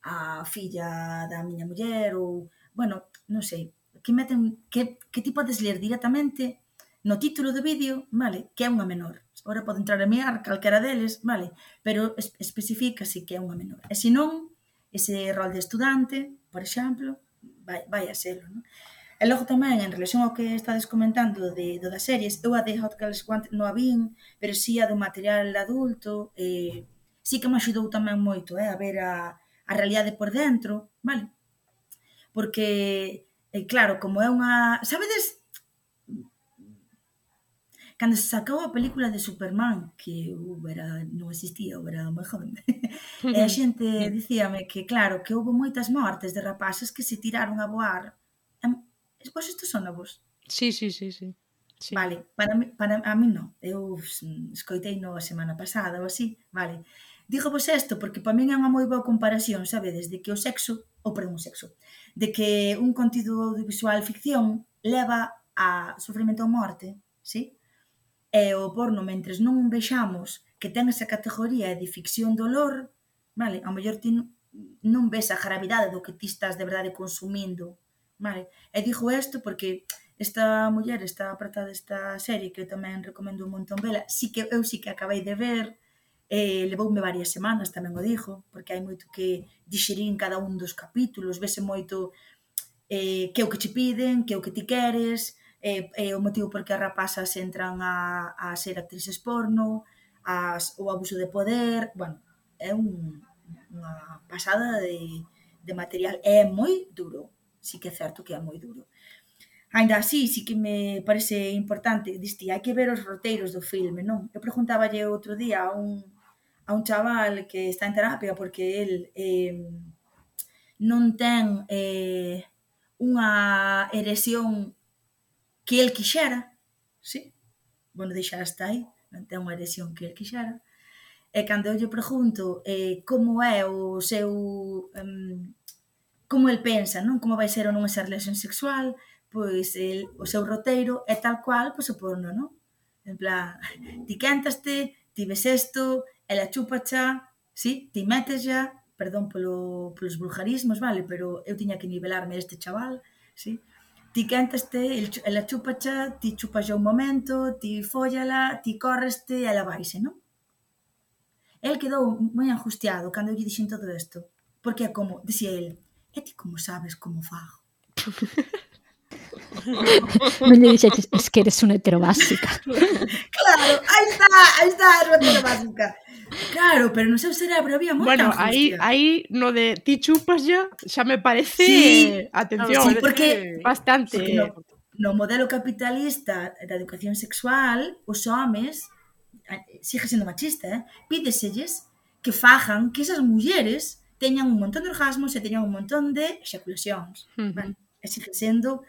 a filla da miña muller ou, bueno, non sei, que meten, que, que ti podes ler directamente no título do vídeo, vale, que é unha menor. Ora pode entrar a mirar calquera deles, vale, pero es, especifica si que é unha menor. E se non, ese rol de estudante, por exemplo, vai, vai a serlo, non? E logo tamén, en relación ao que estades comentando de, do das series, eu a de Hot Girls Want non a vin, pero si sí a do material adulto, eh, sí que me axudou tamén moito eh, a ver a, a realidade por dentro, vale? Porque, eh, claro, como é unha... Sabedes, cando se sacou a película de Superman, que eu era, non existía, eu era moi joven, (laughs) e a (laughs) xente dicíame que, claro, que houve moitas mortes de rapaces que se tiraron a voar Pois isto son novos. Sí, sí, sí, sí. Sí. Vale, para, mi, para a mí non. Eu escoitei no a semana pasada ou así, vale. Digo vos isto porque para min é unha moi boa comparación, sabe, desde que o sexo, ou perdón, o sexo, de que un contido audiovisual ficción leva a sofrimento ou morte, sí? E o porno, mentres non vexamos que ten esa categoría de ficción dolor, vale, ao mellor ti non ves a gravidade do que ti estás de verdade consumindo Vale. E digo isto porque esta muller, esta prota desta serie, que eu tamén recomendo un montón vela, si que eu si que acabei de ver, eh, levoume varias semanas, tamén o dixo, porque hai moito que dixerir en cada un dos capítulos, vese moito eh, que é o que te piden, que é o que ti queres, eh, eh, o motivo por que as rapazas entran a, a ser actrices porno, as, o abuso de poder, bueno, é un, unha pasada de, de material, é moi duro, sí que é certo que é moi duro. Ainda así, sí que me parece importante, diste, hai que ver os roteiros do filme, non? Eu preguntaballe outro día a un, a un chaval que está en terapia porque el eh, non ten eh, unha erección que el quixera, sí? Bueno, deixa hasta aí, non ten unha erección que el quixera. E cando eu lle pregunto eh, como é o seu... Um, como el pensa, non? Como vai ser ou non esa relación sexual, pois el, o seu roteiro é tal cual, pois o porno, non? En plan, (laughs) ti quentaste, ti ves esto, ela chúpacha, sí, ti metes ya, perdón polo, polos vulgarismos, vale, pero eu tiña que nivelarme este chaval, sí? Ti quentaste, el, ela chúpacha, ti chupas un momento, ti fóllala, ti correste, ela vaise, non? El quedou moi angustiado cando lle dixen todo isto, porque é como, dixía el, E ti como sabes como fago? non lle dixetes, es que eres unha heterobásica. (laughs) claro, aí está, aí está a heterobásica. Claro, pero no seu cerebro había moita Bueno, aí aí no de ti chupas ya, xa me parece, sí, atención, sí, porque, bastante. Porque no, no modelo capitalista da educación sexual, os homes eh, sigue sendo machista, eh? pídeselles que fajan que esas mulleres teñan un montón de orgasmos e teñan un montón de eyaculacións. Uh -huh. Vale? E sigue sendo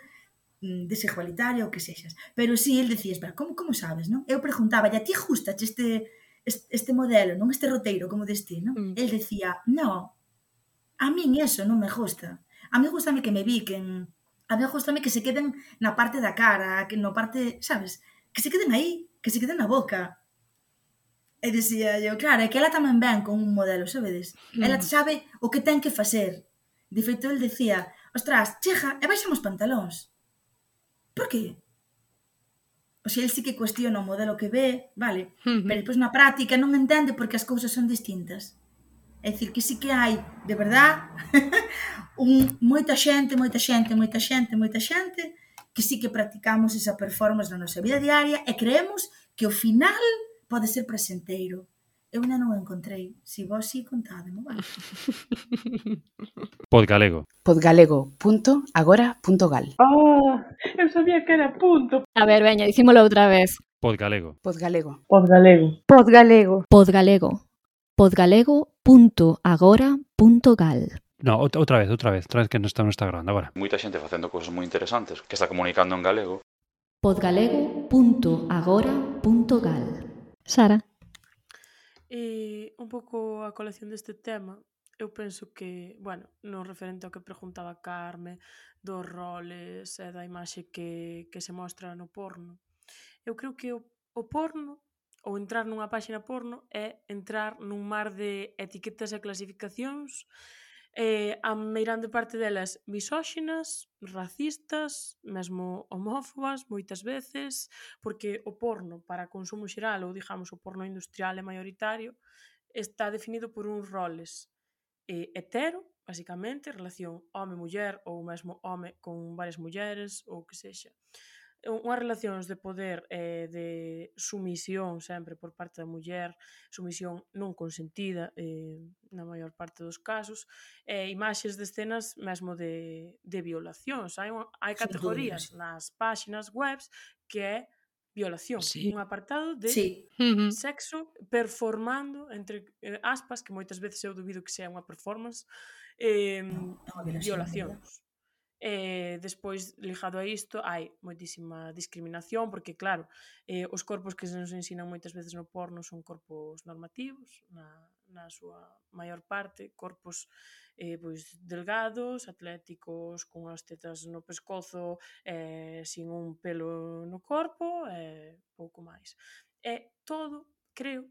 mm, desigualitario o que sexas. Pero si, sí, el decía, espera, como, como sabes, non? Eu preguntaba, a ti justas este, este, este modelo, non este roteiro como destino? Mm. El decía, no, a min eso non me gusta. A mí gustame que me biquen, a mí gustame que se queden na parte da cara, que no parte, sabes? Que se queden aí, que se queden na boca. E dicía eu, claro, é que ela tamén ven con un modelo, sabedes? Mm. Ela sabe o que ten que facer. De feito, el decía, ostras, cheja, e baixamos pantalóns. Por que? O sea, el sí que cuestiona o modelo que ve, vale, uh -huh. pero depois na práctica non entende porque as cousas son distintas. É dicir, que sí que hai, de verdad, (laughs) un, moita xente, moita xente, moita xente, moita xente, que sí que practicamos esa performance na nosa vida diaria e creemos que ao final pode ser presenteiro. Eu ainda non o encontrei. Si vos si, contádemo, vale? (laughs) Podgalego. Podgalego.agora.gal Oh, ah, eu sabía que era punto. A ver, veña, dicímolo outra vez. Podgalego. Podgalego. Podgalego. Podgalego. Podgalego. Podgalego.agora.gal No, outra vez, outra vez, outra vez que non está, non está grabando agora. Moita xente facendo cousas moi interesantes que está comunicando en galego Podgalego.agora.gal Sara? Eh, un pouco a colección deste tema, eu penso que, bueno, no referente ao que preguntaba Carme, dos roles e da imaxe que, que se mostra no porno, eu creo que o, o porno ou entrar nunha páxina porno é entrar nun mar de etiquetas e clasificacións eh, a meirande parte delas misóxinas, racistas, mesmo homófobas moitas veces, porque o porno para consumo xeral ou digamos o porno industrial e maioritario está definido por uns roles eh, hetero, basicamente, relación home-muller ou mesmo home con varias mulleres ou que sexa unhas relacións de poder e eh, de sumisión sempre por parte da muller, sumisión non consentida eh, na maior parte dos casos, e eh, imaxes de escenas mesmo de, de violacións. Hai, hai categorías nas páxinas webs que é violación, sí. un apartado de sí. Sexo performando entre eh, aspas, que moitas veces eu dubido que sea unha performance, eh, no, violacións eh, despois ligado a isto hai moitísima discriminación porque claro, eh, os corpos que se nos ensinan moitas veces no porno son corpos normativos na, na súa maior parte corpos eh, pois delgados, atléticos con as tetas no pescozo eh, sin un pelo no corpo e eh, pouco máis. E todo, creo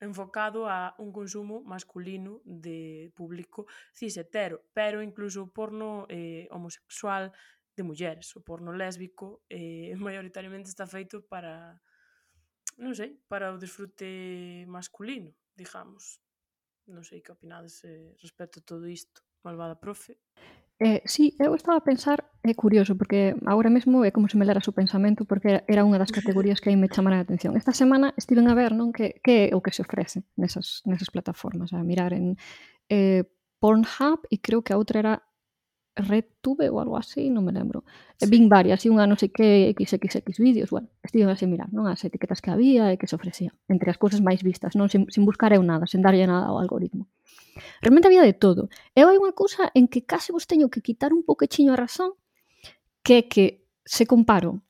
enfocado a un consumo masculino de público cis hetero, pero incluso o porno eh, homosexual de mulleres, o porno lésbico eh, (laughs) maioritariamente está feito para non sei, para o disfrute masculino, digamos. Non sei que opinades eh, respecto a todo isto, malvada profe. Eh, sí, eu estaba a pensar É curioso, porque agora mesmo é como se me lera o pensamento, porque era unha das categorías que aí me chamaran a atención. Esta semana estiven a ver non que, que é o que se ofrece nesas, nesas plataformas, a mirar en eh, Pornhub e creo que a outra era RedTube ou algo así, non me lembro. Sí. Vin varias, e unha non sei que XXX vídeos, bueno, estiven así mirar, non as etiquetas que había e que se ofrecía, entre as cousas máis vistas, non sin, sin buscar eu nada, sen darlle nada ao algoritmo. Realmente había de todo. Eu hai unha cousa en que case vos teño que quitar un poquechiño a razón que é que se comparo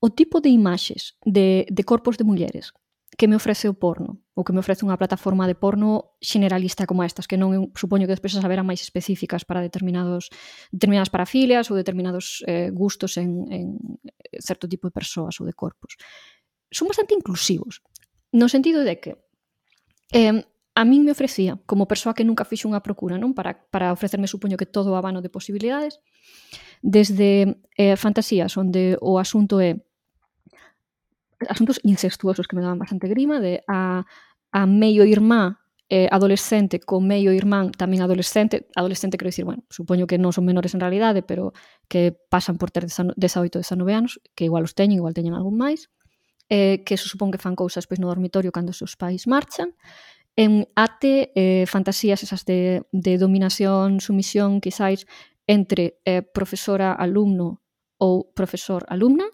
o tipo de imaxes de, de corpos de mulleres que me ofrece o porno, ou que me ofrece unha plataforma de porno generalista como estas, que non eu supoño que despois haberá máis específicas para determinados determinadas parafilias ou determinados eh, gustos en, en certo tipo de persoas ou de corpos. Son bastante inclusivos, no sentido de que eh, a min me ofrecía, como persoa que nunca fixo unha procura, non? Para, para ofrecerme, supoño que todo o abano de posibilidades, desde eh, fantasías onde o asunto é asuntos incestuosos que me daban bastante grima, de a, a meio irmá eh, adolescente co meio irmán tamén adolescente, adolescente quero dicir, bueno, supoño que non son menores en realidade, pero que pasan por ter 18, 19 anos, que igual os teñen, igual teñen algún máis, eh, que se supón que fan cousas pois no dormitorio cando os seus pais marchan, en ate eh, fantasías esas de, de dominación, sumisión, quizáis, entre eh, profesora-alumno ou profesor-alumna,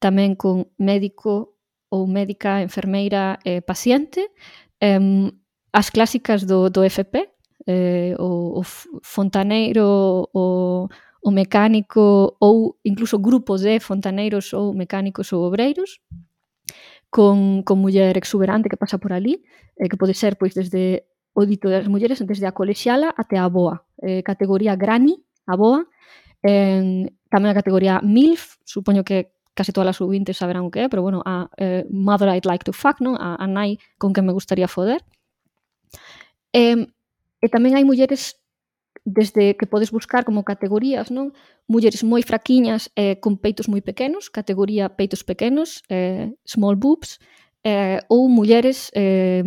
tamén con médico ou médica, enfermeira, eh, paciente, eh, as clásicas do, do FP, eh, o, o fontaneiro, o, o mecánico ou incluso grupos de fontaneiros ou mecánicos ou obreiros, con, con muller exuberante que pasa por ali, eh, que pode ser pois desde o dito das mulleres, desde a colexiala até a boa. Eh, categoría granny, a boa, eh, tamén a categoría MILF, supoño que case todas as subintes saberán o que é, pero bueno, a eh, Mother I'd Like to Fuck, non? A, a nai con que me gustaría foder. Eh, e tamén hai mulleres desde que podes buscar como categorías, non? Mulleres moi fraquiñas eh, con peitos moi pequenos, categoría peitos pequenos, eh, small boobs, eh, ou mulleres eh,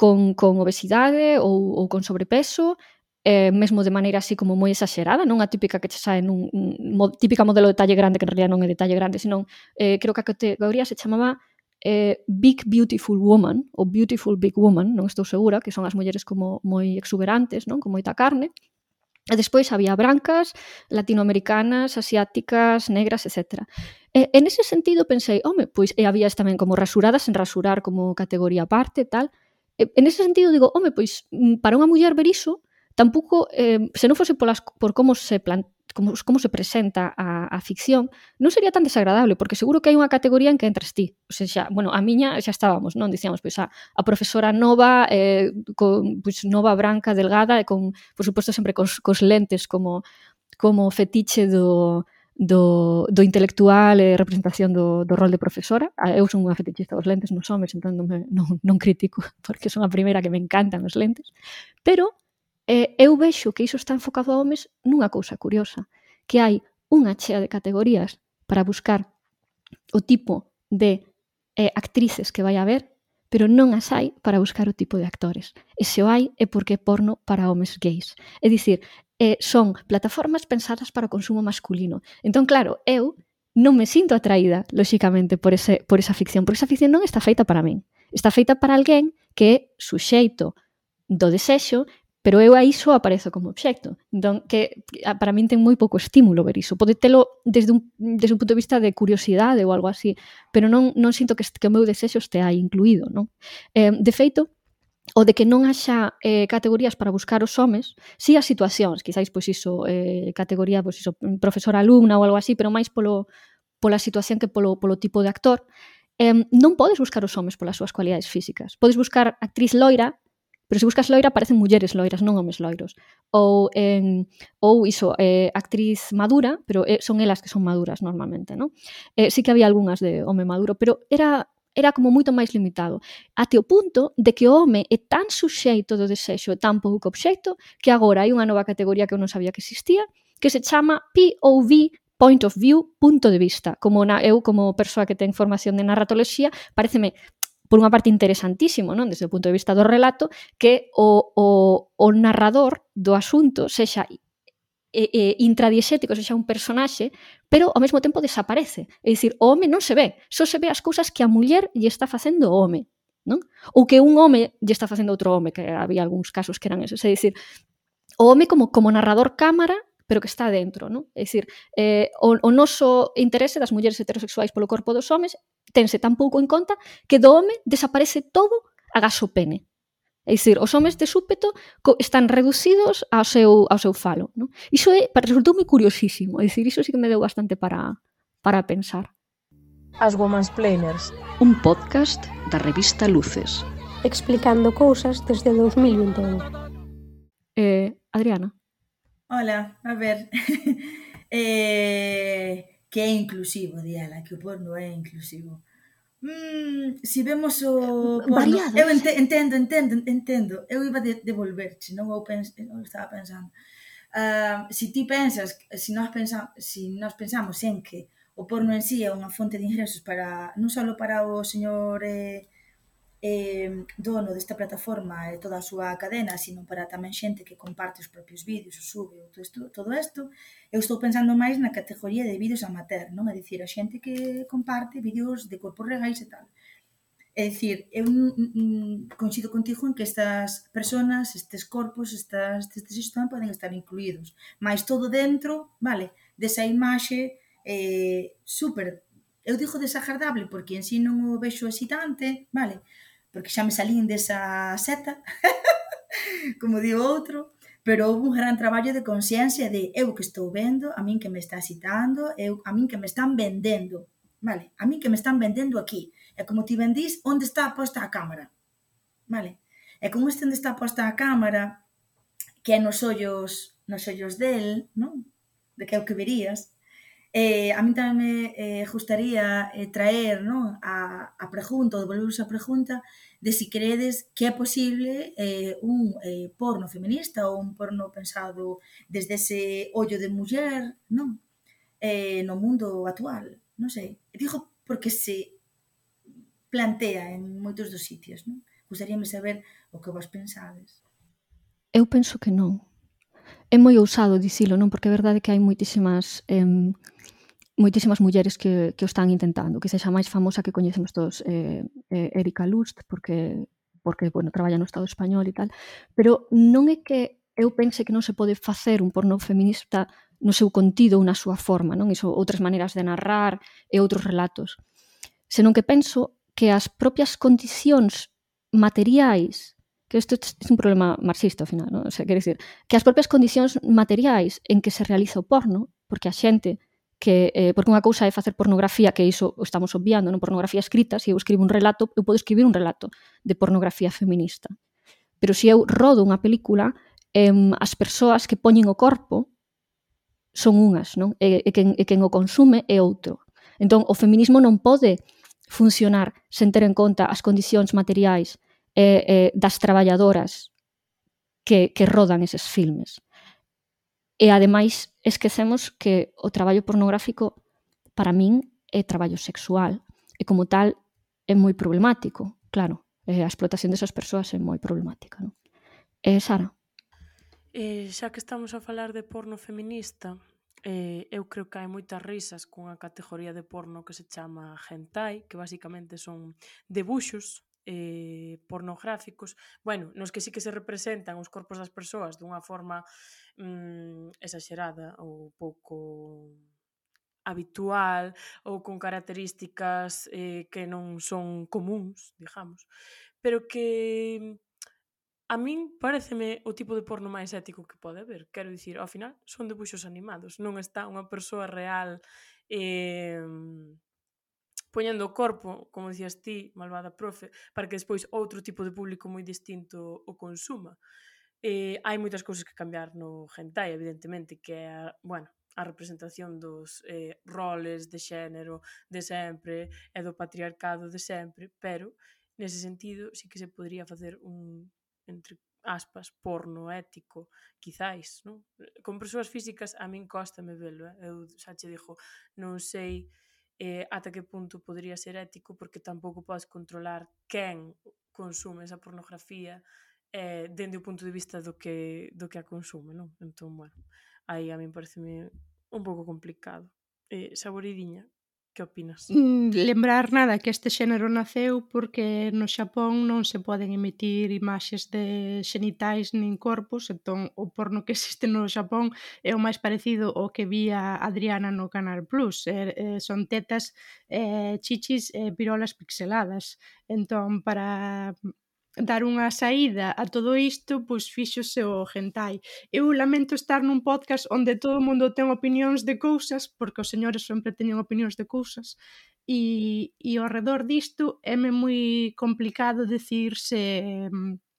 con, con obesidade ou, ou con sobrepeso, eh, mesmo de maneira así como moi exagerada, non a típica que che sae nun, un, típica modelo de talle grande que en realidad non é de talle grande, senón eh, creo que a categoría se chamaba eh, Big Beautiful Woman ou Beautiful Big Woman, non estou segura, que son as mulleres como moi exuberantes, non, con moita carne. E despois había brancas, latinoamericanas, asiáticas, negras, etc. E, en ese sentido pensei, home, pois e habías tamén como rasuradas en rasurar como categoría aparte, tal. E, en ese sentido digo, home, pois mm, para unha muller beriso, Tampouco, eh, se non fose polas, por como se plantea como, como se presenta a, a ficción, non sería tan desagradable, porque seguro que hai unha categoría en que entras ti. O sea, xa, bueno, a miña xa estábamos, non? Dicíamos, pois, a, a profesora nova, eh, con, pois, nova, branca, delgada, e con, por suposto, sempre cos, cos lentes como, como fetiche do, do, do intelectual e representación do, do rol de profesora. Eu son unha fetichista dos lentes nos homes, entón non, me, non, non critico, (laughs) porque son a primeira que me encantan os lentes. Pero E eu vexo que iso está enfocado a homes nunha cousa curiosa, que hai unha chea de categorías para buscar o tipo de eh, actrices que vai haber, pero non as hai para buscar o tipo de actores. E se o hai é porque é porno para homes gays. É dicir, eh, son plataformas pensadas para o consumo masculino. Entón, claro, eu non me sinto atraída, lóxicamente, por, ese, por esa ficción, porque esa ficción non está feita para min. Está feita para alguén que é suxeito do desexo Pero eu aí só aparezo como obxecto. Entón, que para min ten moi pouco estímulo ver iso. Pode telo desde un, desde un punto de vista de curiosidade ou algo así, pero non, non sinto que, que o meu desexo estea aí incluído. Non? Eh, de feito, o de que non haxa eh, categorías para buscar os homes, si as situacións, quizáis pois iso eh, categoría pois iso profesor alumna ou algo así, pero máis polo pola situación que polo polo tipo de actor, eh, non podes buscar os homes polas súas cualidades físicas. Podes buscar actriz loira Pero se buscas loira aparecen mulleres loiras, non homes loiros. Ou, en ou iso, eh, actriz madura, pero eh, son elas que son maduras normalmente, non? Eh, sí que había algunhas de home maduro, pero era era como moito máis limitado, até o punto de que o home é tan suxeito do desexo e tan pouco obxecto que agora hai unha nova categoría que eu non sabía que existía, que se chama POV point of view, punto de vista. Como na, eu, como persoa que ten formación de narratoloxía, pareceme por unha parte interesantísimo, non? Desde o punto de vista do relato, que o, o, o narrador do asunto sexa eh, eh, intradiexético, sexa un personaxe, pero ao mesmo tempo desaparece. É dicir, o home non se ve, só se ve as cousas que a muller lle está facendo o home. Non? Ou que un home lle está facendo outro home, que había algúns casos que eran esos. É dicir, o home como, como narrador cámara pero que está dentro, non? É dicir, eh, o, o noso interese das mulleres heterosexuais polo corpo dos homes tense tan pouco en conta que do home desaparece todo a gaso pene. É dicir, os homes de súpeto están reducidos ao seu, ao seu falo. Non? Iso é, resultou moi curiosísimo. É dicir, iso sí que me deu bastante para, para pensar. As Women's Planers. Un podcast da revista Luces. Explicando cousas desde 2021. Eh, Adriana. Hola, a ver. (laughs) eh, que é inclusivo, Diala, que o porno é inclusivo. Mm, si vemos o eh, porno, Variados. eu ente, entendo, entendo, entendo. Eu iba de devolverche, non eu, pens, eu estaba pensando. Uh, si ti pensas, si nós pensamos, si nós pensamos en que o porno en sí é unha fonte de ingresos para non só para o señor eh, eh, dono desta plataforma e toda a súa cadena, sino para tamén xente que comparte os propios vídeos, o sube, todo isto, todo isto, eu estou pensando máis na categoría de vídeos amateur, non? É dicir, a xente que comparte vídeos de corpos regais e tal. É dicir, eu mm, coincido contigo en que estas personas, estes corpos, estas, estes sistemas poden estar incluídos, mas todo dentro, vale, desa imaxe eh, super eu digo desagradable porque en si non o vexo excitante, vale, porque xa me salín desa seta, (laughs) como di outro, pero houve un gran traballo de consciencia de eu que estou vendo, a min que me está citando, eu, a min que me están vendendo, vale? A min que me están vendendo aquí. E como ti vendís, onde está posta a cámara? Vale? E como este onde está posta a cámara, que é nos ollos, nos ollos del, non? De que é o que verías, Eh, a mí tamén me eh, gustaría eh, traer non? A, a pregunta, ou devolveros a pregunta de si credes que é posible eh, un eh, porno feminista ou un porno pensado desde ese ollo de muller non? Eh, no mundo actual non sei, digo porque se plantea en moitos dos sitios non? gustaríame saber o que vos pensades Eu penso que non é moi ousado dicilo, non? Porque é verdade que hai moitísimas eh, moitísimas mulleres que, que o están intentando, que sexa máis famosa que coñecemos todos eh, eh, Erika Lust, porque porque, bueno, traballa no Estado español e tal, pero non é que eu pense que non se pode facer un porno feminista no seu contido ou na súa forma, non? Iso, outras maneiras de narrar e outros relatos. Senón que penso que as propias condicións materiais que isto é un problema marxista ao final, non? O sea, quer dizer, que as propias condicións materiais en que se realiza o porno, porque a xente que eh, porque unha cousa é facer pornografía, que iso o estamos obviando, non pornografía escrita, se eu escribo un relato, eu podo escribir un relato de pornografía feminista. Pero se eu rodo unha película, eh, as persoas que poñen o corpo son unhas, non? E, e, quen, e quen o consume é outro. Entón, o feminismo non pode funcionar sen ter en conta as condicións materiais eh, eh, das traballadoras que, que rodan eses filmes. E ademais esquecemos que o traballo pornográfico para min é traballo sexual e como tal é moi problemático, claro. Eh, a explotación desas persoas é moi problemática, non? Eh, Sara? Eh, xa que estamos a falar de porno feminista, eh, eu creo que hai moitas risas cunha categoría de porno que se chama hentai, que basicamente son debuxos eh, pornográficos, bueno, nos que sí que se representan os corpos das persoas dunha forma mm, exagerada ou pouco habitual ou con características eh, que non son comuns, digamos, pero que a min pareceme o tipo de porno máis ético que pode haber. Quero dicir, ao final son debuxos animados, non está unha persoa real eh, poñendo o corpo, como dicías ti, malvada profe, para que despois outro tipo de público moi distinto o consuma. Eh, hai moitas cousas que cambiar no hentai, evidentemente, que é, a, bueno, a representación dos eh, roles de xénero de sempre e do patriarcado de sempre, pero nese sentido sí que se podría facer un entre aspas, porno ético, quizáis, non? Con persoas físicas a min costa me velo, eh? eu xa che dixo, non sei eh, ata que punto podría ser ético porque tampouco podes controlar quen consume esa pornografía eh, dende o punto de vista do que, do que a consume, non? Entón, bueno, aí a mí parece un pouco complicado. Eh, saboridiña, Que opinas? Mm, lembrar nada que este xénero naceu porque no Xapón non se poden emitir imaxes de xenitais nin corpos, entón o porno que existe no Xapón é o máis parecido ao que vía Adriana no Canal Plus. É, é, son tetas, é, chichis e pirolas pixeladas. Entón, para dar unha saída a todo isto, pois fíxose o hentai. Eu lamento estar nun podcast onde todo o mundo ten opinións de cousas, porque os señores sempre teñen opinións de cousas, e, e ao redor disto é moi complicado dicir se mm,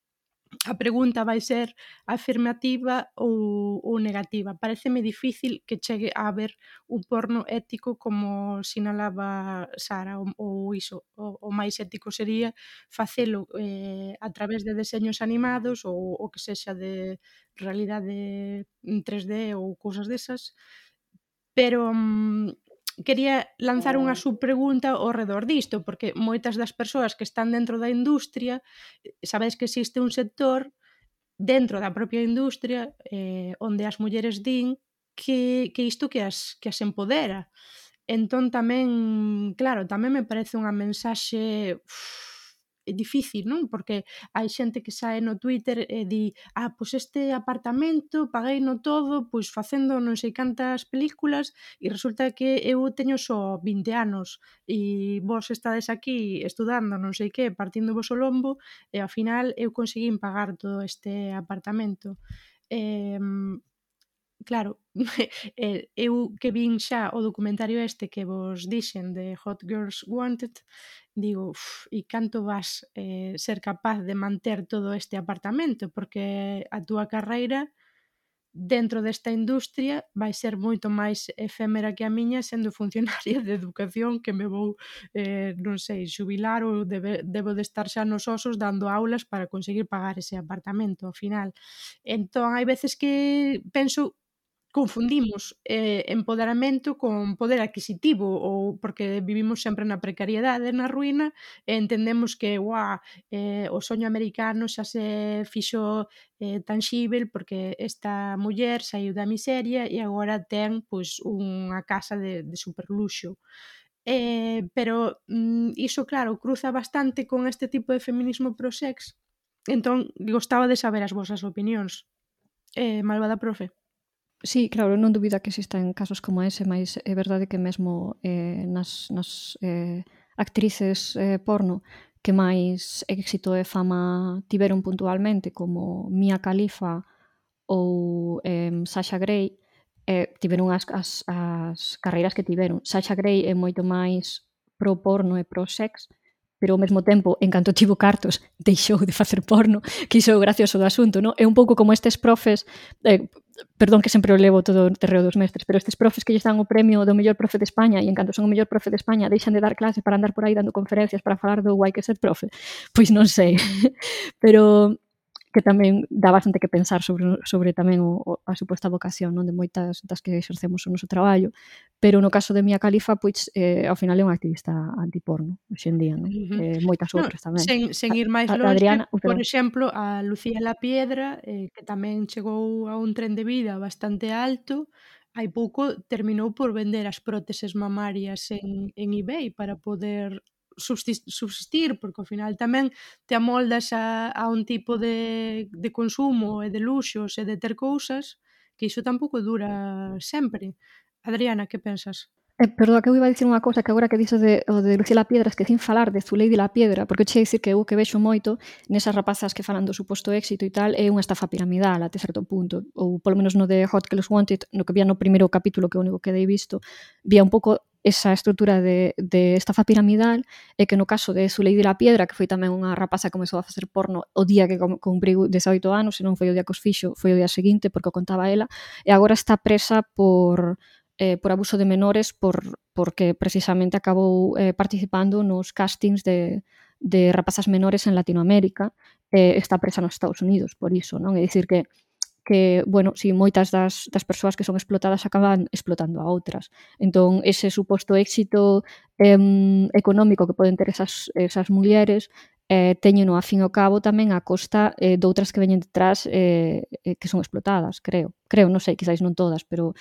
a pregunta vai ser afirmativa ou, ou negativa. Pareceme difícil que chegue a haber un porno ético como sinalaba Sara, ou, ou iso, o, o máis ético sería facelo eh, a través de deseños animados ou o que sexa de realidade 3D ou cousas desas, pero mm, quería lanzar unha ah. subpregunta ao redor disto, porque moitas das persoas que están dentro da industria, eh, sabedes que existe un sector dentro da propia industria eh, onde as mulleres din que, que isto que as, que as empodera. Entón tamén, claro, tamén me parece unha mensaxe... Uff, é difícil, non? Porque hai xente que sae no Twitter e di, ah, pois este apartamento paguei no todo, pois facendo non sei cantas películas e resulta que eu teño só 20 anos e vos estades aquí estudando non sei que, partindo vos o lombo e ao final eu conseguín pagar todo este apartamento. Eh, claro, (laughs) eu que vin xa o documentario este que vos dixen de Hot Girls Wanted, digo, uf, e canto vas eh, ser capaz de manter todo este apartamento, porque a túa carreira dentro desta industria vai ser moito máis efémera que a miña sendo funcionaria de educación que me vou, eh, non sei, xubilar ou debe, debo de estar xa nos osos dando aulas para conseguir pagar ese apartamento ao final. Entón, hai veces que penso confundimos eh, empoderamento con poder adquisitivo ou porque vivimos sempre na precariedade, na ruína, e entendemos que uá, eh, o soño americano xa se fixo eh, tangible porque esta muller saiu da miseria e agora ten pois, unha casa de, de superluxo. Eh, pero mm, iso, claro, cruza bastante con este tipo de feminismo pro-sex. Entón, gostaba de saber as vosas opinións. Eh, malvada profe. Sí, claro, non dubida que existan casos como ese, mas é verdade que mesmo eh, nas, nas eh, actrices eh, porno que máis éxito e fama tiveron puntualmente, como Mia Khalifa ou eh, Sasha Grey, eh, tiveron as, as, as carreiras que tiveron. Sasha Grey é moito máis pro porno e pro sex, pero ao mesmo tempo, en canto tivo cartos, (laughs) deixou de facer porno, que iso é o gracioso do asunto, non? É un pouco como estes profes, eh, perdón que sempre o levo todo o terreo dos mestres, pero estes profes que lle dan o premio do mellor profe de España e en canto son o mellor profe de España deixan de dar clase para andar por aí dando conferencias para falar do guai que ser profe. Pois non sei. (laughs) pero que tamén dá bastante que pensar sobre, sobre tamén o, o, a suposta vocación non de moitas das que exercemos o noso traballo, pero no caso de Mia Khalifa, pois, eh, ao final é unha activista antiporno, hoxendía, non? Uh -huh. eh, moitas outras no, tamén. Sen, sen ir máis longe, Adriana, por exemplo, a Lucía La Piedra, eh, que tamén chegou a un tren de vida bastante alto, hai pouco terminou por vender as próteses mamarias en, en eBay para poder subsistir, porque ao final tamén te amoldas a, a un tipo de, de consumo e de luxos e de ter cousas que iso tampouco dura sempre. Adriana, que pensas? Eh, perdón, que eu iba a dicir unha cousa que agora que dixo de, o de Lucía la Piedra esquecín falar de Zulei de la Piedra, porque che dicir que eu que vexo moito nesas rapazas que falan do suposto éxito e tal é unha estafa piramidal até certo punto ou polo menos no de Hot Girls Wanted no que vía no primeiro capítulo que é o único que dei visto vía un pouco esa estrutura de, de estafa piramidal e que no caso de Suleide la Piedra, que foi tamén unha rapaza que comezou a facer porno o día que cumpriu 18 anos, e non foi o día que os fixo, foi o día seguinte, porque o contaba ela, e agora está presa por, eh, por abuso de menores por, porque precisamente acabou eh, participando nos castings de, de rapazas menores en Latinoamérica, eh, está presa nos Estados Unidos, por iso, non? É dicir que que, bueno, si moitas das, das persoas que son explotadas acaban explotando a outras. Entón, ese suposto éxito eh, económico que poden ter esas, esas mulleres eh, teñeno a fin ao cabo tamén a costa eh, de outras que veñen detrás eh, eh, que son explotadas, creo. Creo, non sei, quizáis non todas, pero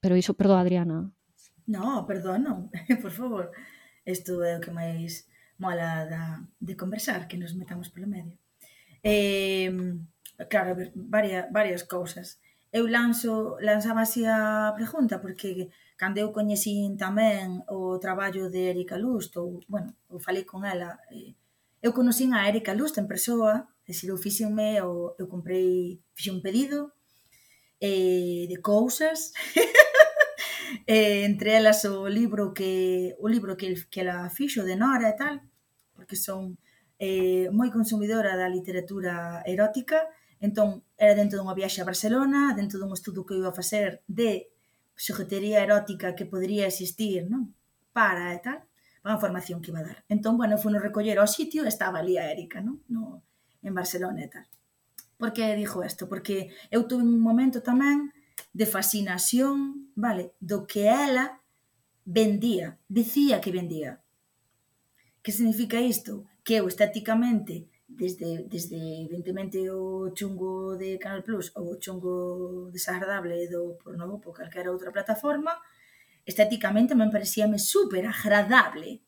pero iso, perdón, Adriana. No, perdón, non, (laughs) por favor. Isto é o que máis mola da, de conversar, que nos metamos polo medio. Eh, claro, varias, varias cousas. Eu lanzo, lanzaba así a pregunta porque cando eu coñecín tamén o traballo de Erika Lust, ou, bueno, eu falei con ela, eu conocín a Erika Lust en persoa, é dicir, eu fixenme, eu, eu comprei, fixe un pedido eh, de cousas, (laughs) eh, entre elas o libro que o libro que, que ela fixo de Nora e tal, porque son eh, moi consumidora da literatura erótica, Entón, era dentro dunha viaxe a Barcelona, dentro dun estudo que eu iba a facer de xoguetería erótica que podería existir, non? Para e tal, para a formación que iba a dar. Entón, bueno, fui no recoller ao sitio, estaba ali a Erika, non? No, en Barcelona e tal. Por que dixo isto? Porque eu tuve un momento tamén de fascinación, vale, do que ela vendía, dicía que vendía. Que significa isto? Que eu estéticamente desde, desde evidentemente o chungo de Canal Plus ou o chungo desagradable do Pornovo por calquera outra plataforma, estéticamente me parecíame super agradable.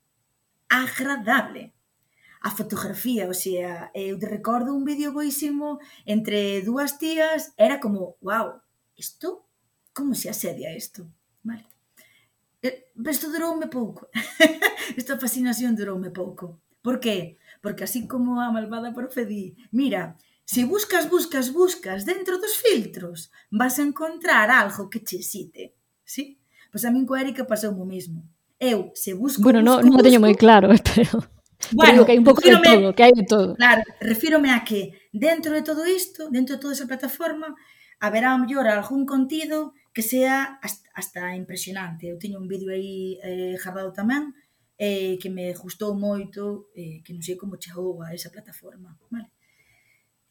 Agradable. A fotografía, o sea, eu te recordo un vídeo boísimo entre dúas tías, era como, wow, isto, como se asedia isto? Vale. Eh, pero isto duroume pouco. (laughs) Esta fascinación duroume pouco. Por que? Porque porque así como a malvada profe di, mira, se buscas, buscas, buscas dentro dos filtros, vas a encontrar algo que che xite, sí? Pois pues a min coa Erika pasou o mesmo. Eu, se busco, Bueno, busco, non, no teño moi claro, (laughs) pero... Bueno, pero que hai un pouco de todo, que hai de todo. Claro, refírome a que dentro de todo isto, dentro de toda esa plataforma, haberá a mellor algún contido que sea hasta, hasta impresionante. Eu teño un vídeo aí eh, jardado tamén, eh, que me gustou moito, eh, que non sei como chegou a esa plataforma, vale?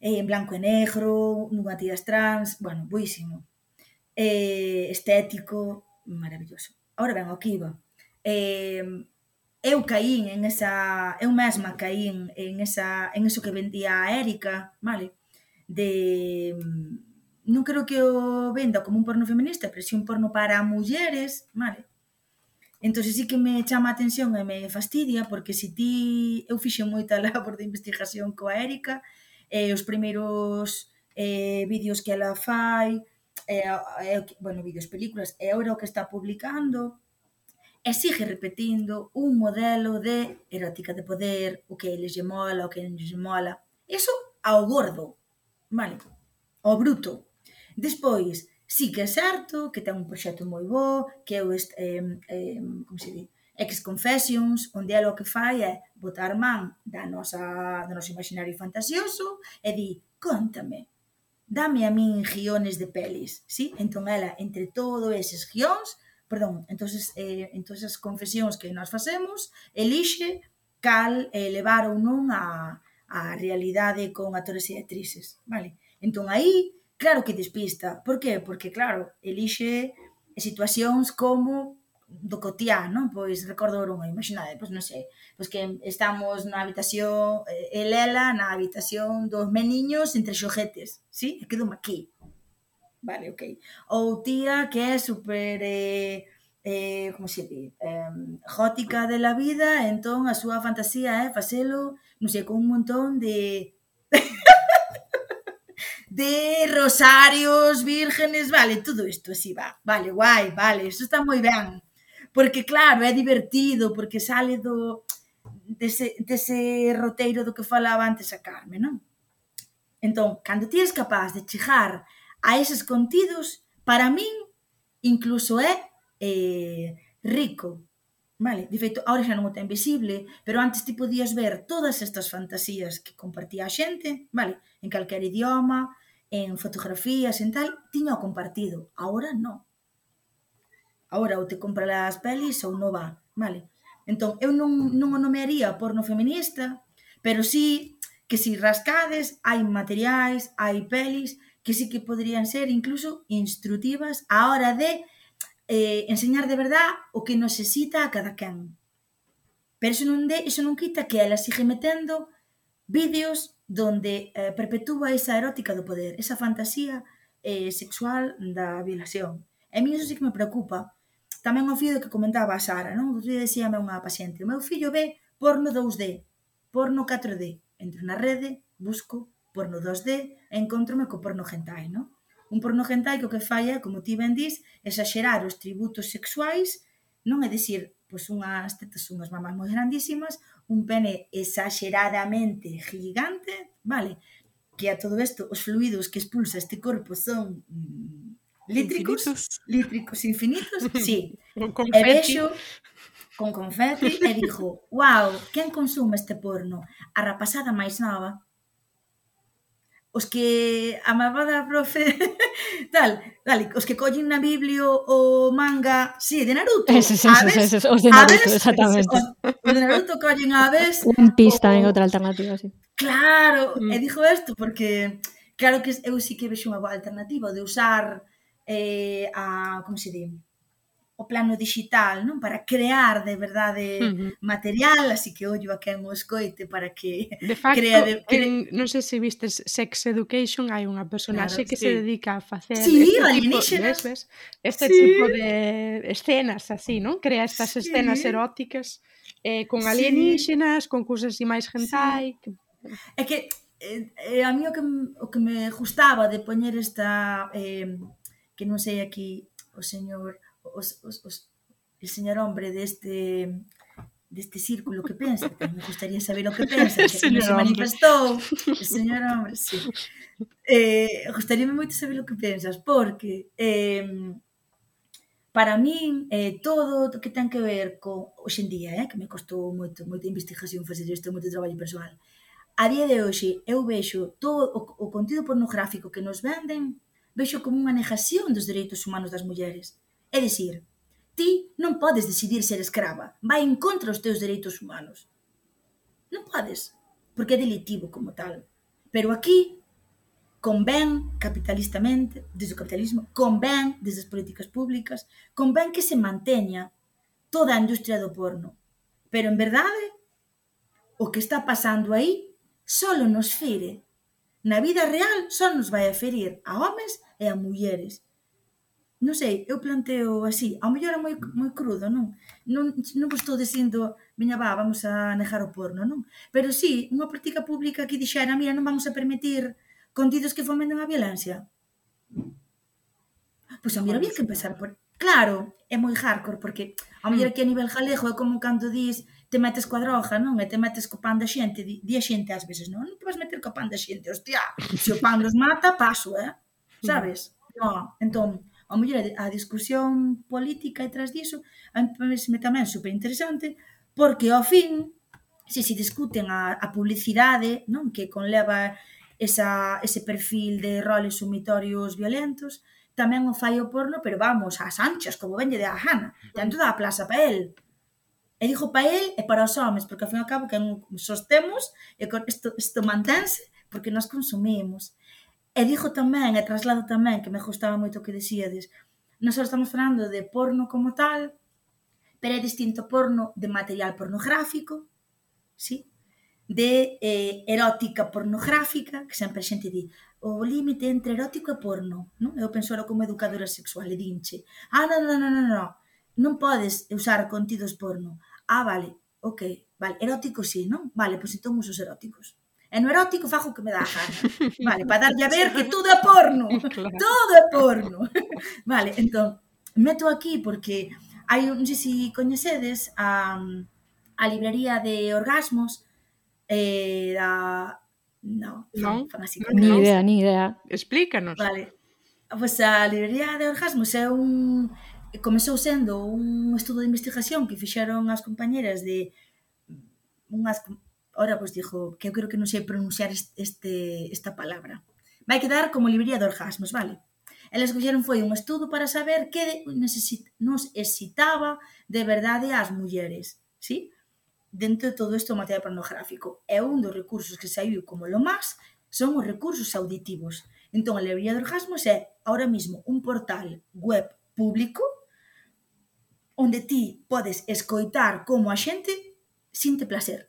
Eh, en blanco e negro, nunha tiras trans, bueno, buísimo. Eh, estético, maravilloso. Ahora ben, o que iba. Eh, eu caín en esa, eu mesma caín en esa, en eso que vendía a Erika, vale? De non creo que o venda como un porno feminista, pero si un porno para mulleres, vale? Entón, sí que me chama a atención e me fastidia, porque se ti... Eu fixe moita (laughs) labor de investigación coa Érica, eh, os primeiros eh, vídeos que ela fai, eh, eh, bueno, vídeos, películas, e agora o que está publicando, e sigue repetindo un modelo de erótica de poder, o que eles lle mola, o que eles lle mola. Eso ao gordo, vale? Ao bruto. Despois, Sí que é certo que ten un proxecto moi bo, que eu est, eh, eh, como se di, Ex Confessions, onde ela o que fai é botar man da nosa, do noso imaginario fantasioso e di, contame, dame a min guiones de pelis, sí? Entón ela, entre todo eses guións, perdón, entonces, eh, entonces as confesións que nós facemos, elixe cal eh, levar ou non a, a realidade con actores e actrices, vale? Entón aí Claro que despista. Por qué? Porque, claro, elixe situacións como do cotiá, non? Pois recordo unha, imaginade, pois non sei, pois que estamos na habitación, eh, el ela na habitación dos meniños entre xoguetes, sí? E quedo aquí. Vale, ok. Ou tía que é super eh, eh, como se di, eh, gótica de la vida, entón a súa fantasía é facelo, non sei, con un montón de (laughs) de rosarios, vírgenes, vale, todo isto así va, vale, guai, vale, isto está moi ben, porque claro, é divertido, porque sale do dese, dese roteiro do que falaba antes a Carmen, non? Entón, cando ti és capaz de chegar a eses contidos, para min incluso é eh, rico, Vale, de feito, ahora xa non o ten visible, pero antes ti podías ver todas estas fantasías que compartía a xente, vale, en calquer idioma, en fotografías, en tal, tiña o compartido. Ahora non. Ahora ou te compra as pelis ou non va, vale? Entón, eu non, non o nomearía porno feminista, pero sí que si rascades hai materiais, hai pelis que sí que poderían ser incluso instrutivas a hora de eh, enseñar de verdad o que necesita a cada quen. Pero iso non, de, iso non quita que ela sigue metendo vídeos donde eh, perpetúa esa erótica do poder, esa fantasía eh, sexual da violación. E mí iso sí que me preocupa. Tamén o fío que comentaba a Sara, non? O día decíame unha paciente, o meu fillo ve porno 2D, porno 4D. Entro na rede, busco porno 2D e encontrome co porno hentai, non? Un porno hentai que o que falla, como ti ben dis, exagerar os tributos sexuais, non é dicir, pois unhas tetas, unhas mamas moi grandísimas, un pene exageradamente gigante, vale? Que a todo isto os fluidos que expulsa este corpo son mm, lítricos, infinitos. lítricos infinitos, (laughs) sí. Con confeti. E vexo con confeti e dixo, "Wow, quen consume este porno? A rapazada máis nova os que amaba da profe (laughs) tal, tal, os que collen na biblio o manga, si, sí, de Naruto. Eses, eses, eses, os de Naruto, aves, exactamente. Os, os de Naruto collen aves. Un (laughs) pista en outra alternativa, sí. Claro, mm. e dixo isto porque claro que eu sí que vexo unha boa alternativa de usar eh, a, como se di, o plano digital, non? Para crear de verdade uh -huh. material, así que ollo a quen o escoite para que de (laughs) facto, crea de, cre... en, non sei se vistes Sex Education, hai unha personaxe claro, que sí. se dedica a facer sí, este tipo, ves, ves, este sí. tipo de escenas así, non? Crea estas sí. escenas eróticas eh, con alienígenas, sí. con cousas así máis hentai. Sí. É que eh, eh, a mí o que, o que me gustaba de poñer esta eh, que non sei aquí o señor os, os, os el señor hombre deste deste círculo que pensa, que me gustaría saber o que (laughs) pensa, que se manifestou, o (laughs) señor hombre, sí. Eh, gustaríame moito saber o que pensas, porque eh, para min eh, todo o que ten que ver co hoxe en día, eh, que me costou moito, moita investigación facer isto, moito traballo personal, a día de hoxe eu vexo todo o, o contido pornográfico que nos venden, vexo como unha negación dos dereitos humanos das mulleres. É dicir, ti non podes decidir ser escrava, vai en contra os teus dereitos humanos. Non podes, porque é delitivo como tal. Pero aquí convén capitalistamente, desde o capitalismo, convén desde as políticas públicas, convén que se manteña toda a industria do porno. Pero en verdade, o que está pasando aí solo nos fere. Na vida real só nos vai a ferir a homes e a mulleres non sei, eu planteo así, ao mellor é moi, moi crudo, non? Non, non vos estou dicindo, veña va, vamos a negar o porno, non? Pero sí, unha política pública que dixera, mira, non vamos a permitir contidos que fomenten a violencia. Pois a mellor había que empezar por... Claro, é moi hardcore, porque ao mellor aquí a nivel galego é como cando dis te metes coa droga, non? E te metes co pan da xente, di, di a xente ás veces, non? Non te vas meter co pan da xente, hostia, se o pan nos mata, paso, eh? Sabes? Non, entón, a muller a discusión política e tras diso a me tamén super interesante porque ao fin se se discuten a, a publicidade non que conleva esa, ese perfil de roles sumitorios violentos tamén o fai o porno pero vamos ás anchas como vende de a Hanna dentro da plaza para el. E digo para el e para os homens porque ao fin e ao cabo que sostemos e isto, isto mantense porque nós consumimos. E dixo tamén, e traslado tamén, que me gustaba moito o que dixíades, nós estamos falando de porno como tal, pero é distinto porno de material pornográfico, sí? de eh, erótica pornográfica, que sempre a xente di o límite entre erótico e porno, non? Eu penso como educadora sexual e dinche, ah, non, non, non, non, non, non podes usar contidos porno. Ah, vale, ok, vale, erótico sí, non? Vale, pois entón usos eróticos. E no erótico fago o que me dá a gana. (laughs) Vale, para darlle a ver que todo é porno. (laughs) Claro. Todo é porno. (laughs) Vale, entón, meto aquí porque hai un, non sei se coñecedes a, a librería de orgasmos eh, da... No, non, fan así. Ni idea, ni idea. Explícanos. Vale. Pois a librería de orgasmos é un comezou sendo un estudo de investigación que fixeron as compañeras de unhas ora pois dixo que eu creo que non sei pronunciar este, esta palabra. Vai quedar como librería de orgasmos, vale? Elas coxeron foi un estudo para saber que nos excitaba de verdade ás mulleres, sí? Dentro de todo isto o material pornográfico. É un dos recursos que saiu como lo máis son os recursos auditivos. Entón, a librería de orgasmos é, ahora mismo, un portal web público onde ti podes escoitar como a xente sinte placer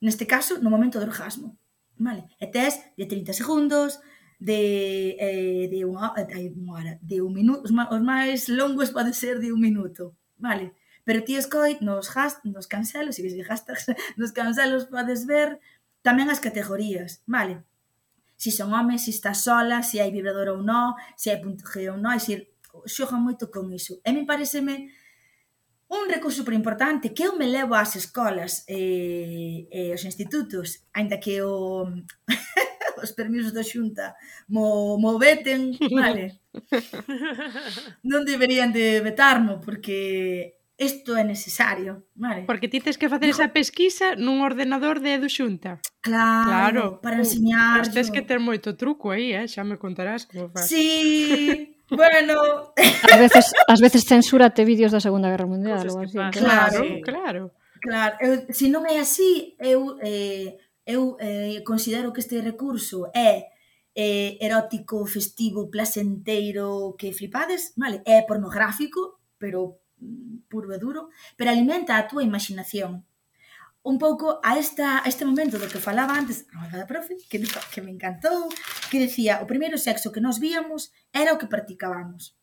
neste caso, no momento do orgasmo. Vale? E tes de 30 segundos, de, eh, de unha, de unha hora, de un minuto, os, os máis longos pode ser de un minuto. Vale? Pero ti escoi nos, has, nos cancelos, se si hashtags, (laughs) nos cancelos podes ver tamén as categorías. Vale? Si son homes, si está sola, se si hai vibrador ou non, se si hai punto G ou non, é dicir, xogan moito con iso. E me pareceme Un recurso super importante que eu me levo ás escolas e, e aos institutos, aínda que o (laughs) os permisos da xunta mo, mo veten, (laughs) vale? non deberían de vetarmo porque isto é necesario, vale? Porque ti tens que facer esa pesquisa nun ordenador de Edu Xunta. Claro, claro. para ensiñar. Tens que ter moito truco aí, eh? xa me contarás como faz. Sí, Bueno, ás veces ás veces censúrate vídeos da Segunda Guerra Mundial ou así. Claro, sí. claro. Claro, eu, se non é así, eu eh, eu eh, considero que este recurso é eh, erótico, festivo, placenteiro, que flipades, vale? É pornográfico, pero mm, puro e duro, pero alimenta a túa imaginación un pouco a, esta, a este momento do que falaba antes a da Profe, que, que me encantou, que decía, o primeiro sexo que nos víamos era o que practicábamos.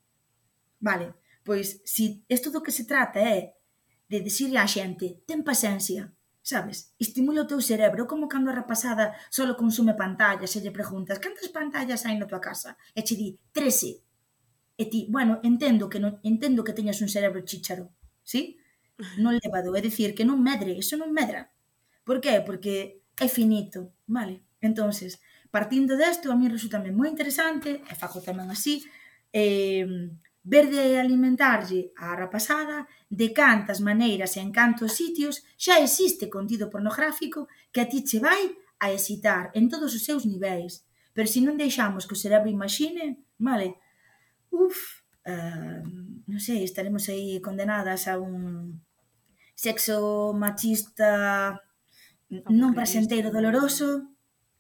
Vale, pois, si isto do que se trata é de decirle á xente, ten paciencia, sabes? Estimula o teu cerebro, como cando a rapazada só consume pantallas e lle preguntas, cantas pantallas hai na tua casa? E che di, 13. E ti, bueno, entendo que, non, entendo que teñas un cerebro chícharo, sí? non levado, é dicir, que non medre, iso non medra. Por qué? Porque é finito, vale? Entonces, partindo desto, a mí resultame moi interesante, e faco tamén así, eh, ver de alimentarlle a rapasada de cantas maneiras e en cantos sitios xa existe contido pornográfico que a ti che vai a excitar en todos os seus niveis. Pero se non deixamos que o cerebro imagine, vale, uff, uh, non sei, estaremos aí condenadas a un sexo machista non presenteiro doloroso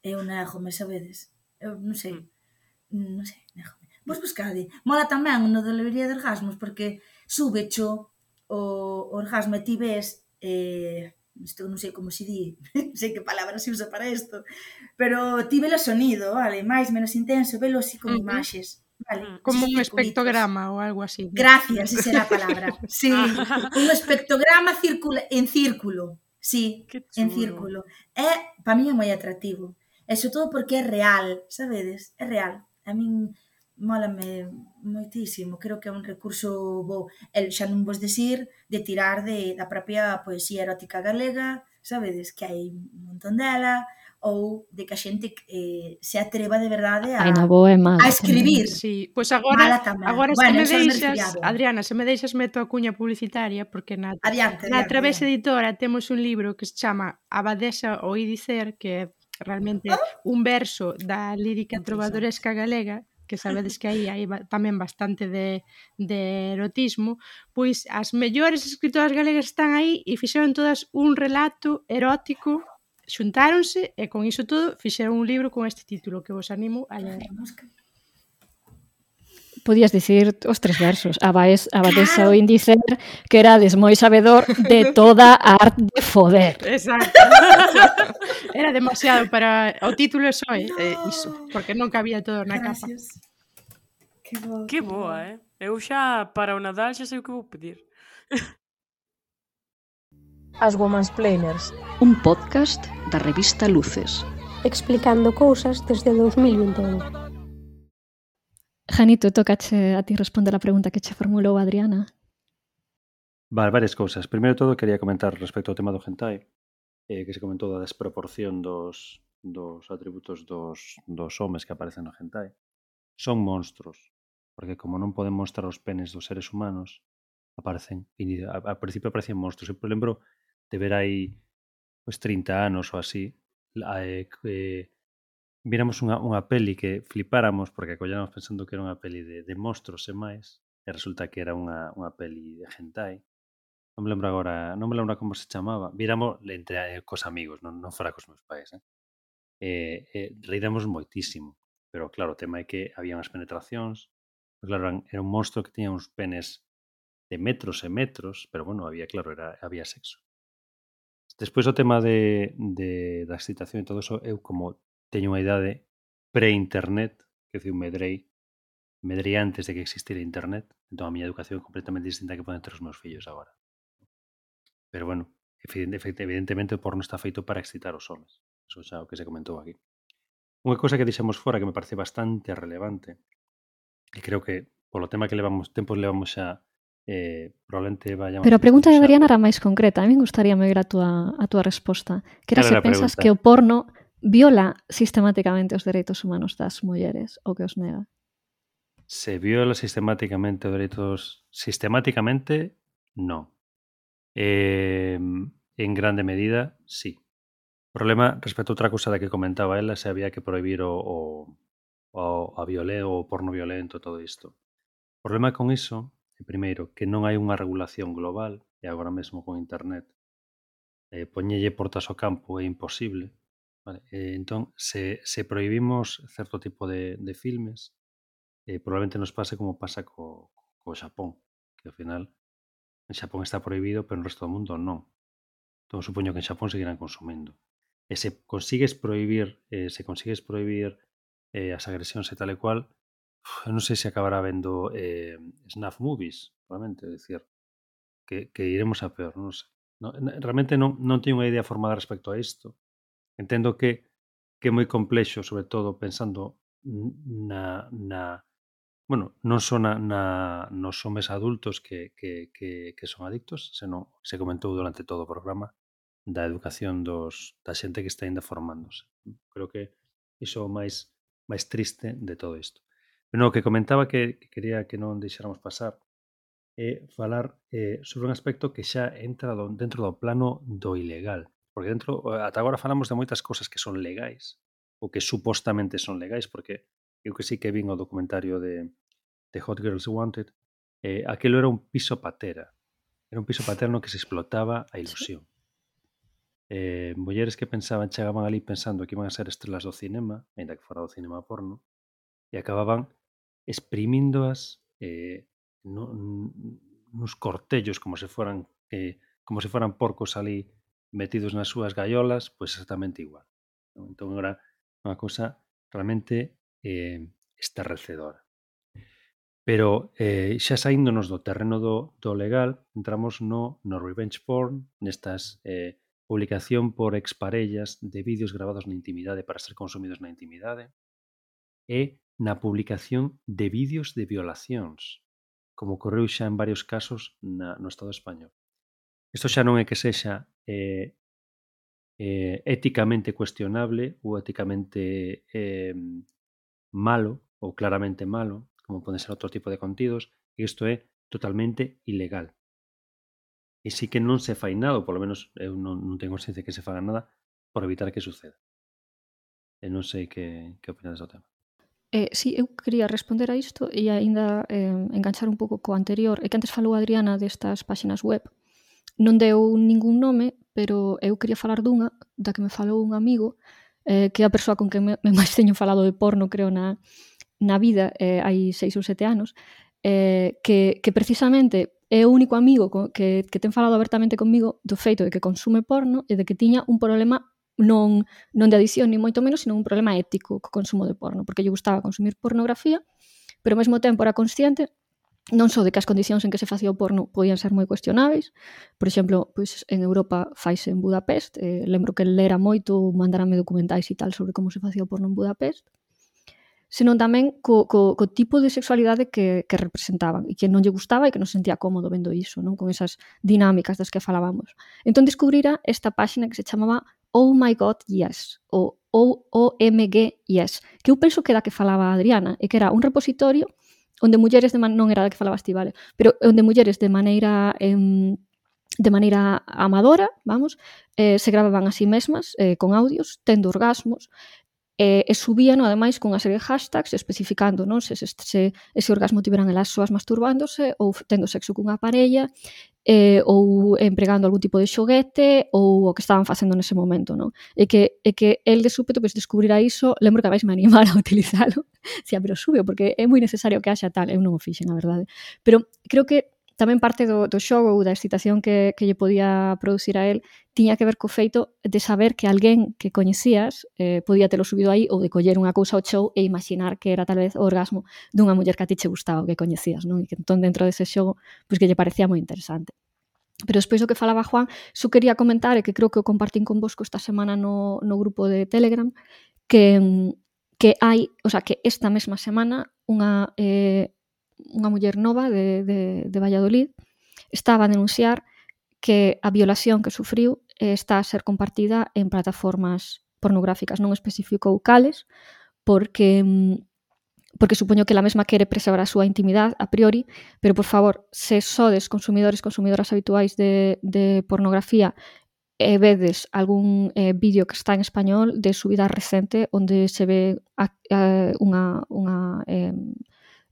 eu me sabedes? Eu non sei, hmm. non sei, nejome. Vos buscade. Mola tamén no de librería de orgasmos porque súbecho o orgasmo e ti ves eh, isto non sei como se di, non (laughs) sei que palabra se usa para isto, pero ti velo sonido, vale, máis menos intenso, velo así como uh -huh. imaxes Vale. Como sí, un espectrograma o algo así. Gracias, esa es la palabra. (laughs) Sí, un espectrograma circula, en círculo. Sí, en círculo. É, para mí é moi atractivo. E sobre todo porque é real, sabedes? É real. A min mólame moitísimo, creo que é un recurso bo, el xa non vos decir de tirar de, da propia poesía erótica galega, sabedes que hai un montón dela, ou de que a xente eh, se atreva de verdade a, Ai, na boa é mala, a escribir. Sí, pois pues agora, agora bueno, se me deixas, Adriana, se me deixas meto a cuña publicitaria, porque na, adiante, na adiante, Través adiante. Editora temos un libro que se chama Abadesa o dicer, que é realmente ¿Ah? un verso da lírica trovadoresca galega, que sabedes que aí hai tamén bastante de, de erotismo, pois as mellores escritoras galegas están aí e fixeron todas un relato erótico xuntáronse e con iso todo fixeron un libro con este título que vos animo a ler. Podías dicir os tres versos. Abaes, claro. o índice que erades moi sabedor de toda a arte de foder. Exacto. (laughs) Era demasiado para... O título é só no. eh, iso, porque non cabía todo na Gracias. capa. Que boa, que boa, eh? Eu xa para o Nadal xa sei o que vou pedir. (laughs) As Womansplainers, un podcast da revista Luces, explicando cousas desde 2021. Janito, tocache a ti responder a pregunta que che formulou Adriana. Vale, varias cousas. Primeiro todo, quería comentar respecto ao tema do hentai, eh, que se comentou da desproporción dos, dos atributos dos, dos homes que aparecen no hentai. Son monstruos, porque como non poden mostrar os penes dos seres humanos, aparecen, a, a principio aparecen monstruos. Eu lembro de ver aí pois 30 anos ou así, eh, eh, viramos unha, unha peli que flipáramos porque acollamos pensando que era unha peli de, de monstros e máis, e resulta que era unha, unha peli de hentai. Non me lembro agora, non me lembro como se chamaba. Viramos entre eh, cos amigos, non, non fora cos meus pais, eh? Eh, eh, reíramos moitísimo. Pero claro, o tema é que había unhas penetracións, claro, era un monstro que tiña uns penes de metros e metros, pero bueno, había, claro, era, había sexo. Despois o tema de, de, da excitación e todo eso, eu como teño unha idade pre-internet, que dicir, medrei, medrei antes de que existira internet, entón a miña educación é completamente distinta que poden ter os meus fillos agora. Pero bueno, evidentemente o porno está feito para excitar os homens. Eso xa o que se comentou aquí. Unha cousa que deixamos fora que me parece bastante relevante, e creo que polo tema que levamos tempo levamos xa eh, probablemente vayamos... Pero a pregunta de Adriana era máis concreta. A mí gustaríame ver a túa, a túa resposta. Que era, se pensas pregunta? que o porno viola sistemáticamente os dereitos humanos das mulleres ou que os nega? Se viola sistemáticamente os dereitos... Sistemáticamente, non. Eh, en grande medida, sí. O problema respecto a outra cousa da que comentaba ela, se había que prohibir o, o, o a violé ou o porno violento todo isto. O problema con iso Eh, primeiro, que non hai unha regulación global, e agora mesmo con internet, eh, poñelle portas ao campo é imposible. Vale? Eh, entón, se, se prohibimos certo tipo de, de filmes, eh, probablemente nos pase como pasa co, co Xapón, que ao final en Xapón está prohibido, pero no resto do mundo non. Entón, supoño que en Xapón seguirán consumindo. E se consigues prohibir, eh, se consigues prohibir eh, as agresións e tal e cual, non sei se acabará vendo eh, snuff movies, realmente, decir, que, que iremos a peor, non sei. No, realmente non, non teño unha idea formada respecto a isto. Entendo que que é moi complexo, sobre todo pensando na, na bueno, non son na, na, nos homes adultos que, que, que, que son adictos, senón se comentou durante todo o programa da educación dos, da xente que está ainda formándose. Creo que iso é o máis máis triste de todo isto. Pero no, que comentaba que, que quería que non deixáramos pasar é falar eh, sobre un aspecto que xa entra do, dentro do plano do ilegal. Porque dentro, ata agora falamos de moitas cousas que son legais, ou que supostamente son legais, porque eu que sí que vin o documentario de, de Hot Girls Wanted, eh, aquilo era un piso patera, era un piso paterno que se explotaba a ilusión. Eh, mulleres que pensaban, chegaban ali pensando que iban a ser estrelas do cinema, ainda que fora do cinema porno, e acababan exprimíndoas eh, no, nos cortellos como se foran que eh, como se foran porcos ali metidos nas súas gaiolas, pois exactamente igual. Entón, era unha cousa realmente eh, estarrecedora. Pero eh, xa saíndonos do terreno do, do legal, entramos no, no revenge porn, nestas eh, publicación por exparellas de vídeos grabados na intimidade para ser consumidos na intimidade, e na publicación de vídeos de violacións, como ocorreu xa en varios casos na, no Estado español. Isto xa non é que sexa eh, eh, éticamente cuestionable ou éticamente eh, malo ou claramente malo, como poden ser outro tipo de contidos, e isto é totalmente ilegal. E si que non se fai nada, ou polo menos eu non, non tengo consciencia que se faga nada, por evitar que suceda. E non sei que, que opinades do tema. Eh, sí, eu quería responder a isto e aínda eh, enganchar un pouco co anterior. É que antes falou Adriana destas páxinas web. Non deu ningún nome, pero eu quería falar dunha, da que me falou un amigo, eh, que é a persoa con que me, me máis teño falado de porno, creo, na, na vida, eh, hai seis ou sete anos, eh, que, que precisamente é o único amigo que, que ten falado abertamente comigo do feito de que consume porno e de que tiña un problema non, non de adición, ni moito menos, sino un problema ético co consumo de porno, porque lle gustaba consumir pornografía, pero ao mesmo tempo era consciente non só de que as condicións en que se facía o porno podían ser moi cuestionáveis, por exemplo, pois en Europa faise en Budapest, eh, lembro que lera moito, mandarame documentais e tal sobre como se facía o porno en Budapest, senón tamén co, co, co tipo de sexualidade que, que representaban e que non lle gustaba e que non sentía cómodo vendo iso, non con esas dinámicas das que falábamos. Entón descubrira esta páxina que se chamaba Oh My God Yes, O OMG Yes, que eu penso que era que falaba Adriana, e que era un repositorio onde mulleres de man... non era da que falabas ti, vale, pero onde mulleres de maneira em, de maneira amadora, vamos, eh, se gravaban a sí mesmas eh, con audios, tendo orgasmos, E, e subían ademais, cunha serie de hashtags especificando non se, se, se ese orgasmo tiveran elas soas masturbándose ou tendo sexo cunha parella eh, ou empregando algún tipo de xoguete ou o que estaban facendo nese momento, non? E que, e que el de súpeto pois, descubrira iso, lembro que vais me animar a utilizalo, (laughs) xa, pero subio, porque é moi necesario que haxa tal, eu non o fixen, a verdade. Pero creo que tamén parte do, do xogo ou da excitación que, que lle podía producir a el tiña que ver co feito de saber que alguén que coñecías eh, podía telo subido aí ou de coller unha cousa ao show e imaginar que era tal vez o orgasmo dunha muller que a ti che gustaba ou que coñecías, non? E que entón dentro dese xogo pois que lle parecía moi interesante. Pero despois do que falaba Juan, só quería comentar, e que creo que o compartín con vosco esta semana no, no grupo de Telegram, que, mm, que hai, o sea, que esta mesma semana unha eh, unha muller nova de, de, de Valladolid, estaba a denunciar que a violación que sufriu eh, está a ser compartida en plataformas pornográficas. Non especificou cales, porque mm, porque supoño que la mesma quere preservar a súa intimidade a priori, pero por favor, se sodes consumidores, consumidoras habituais de, de pornografía e vedes algún eh, vídeo que está en español de subida recente onde se ve a, a, unha, unha eh,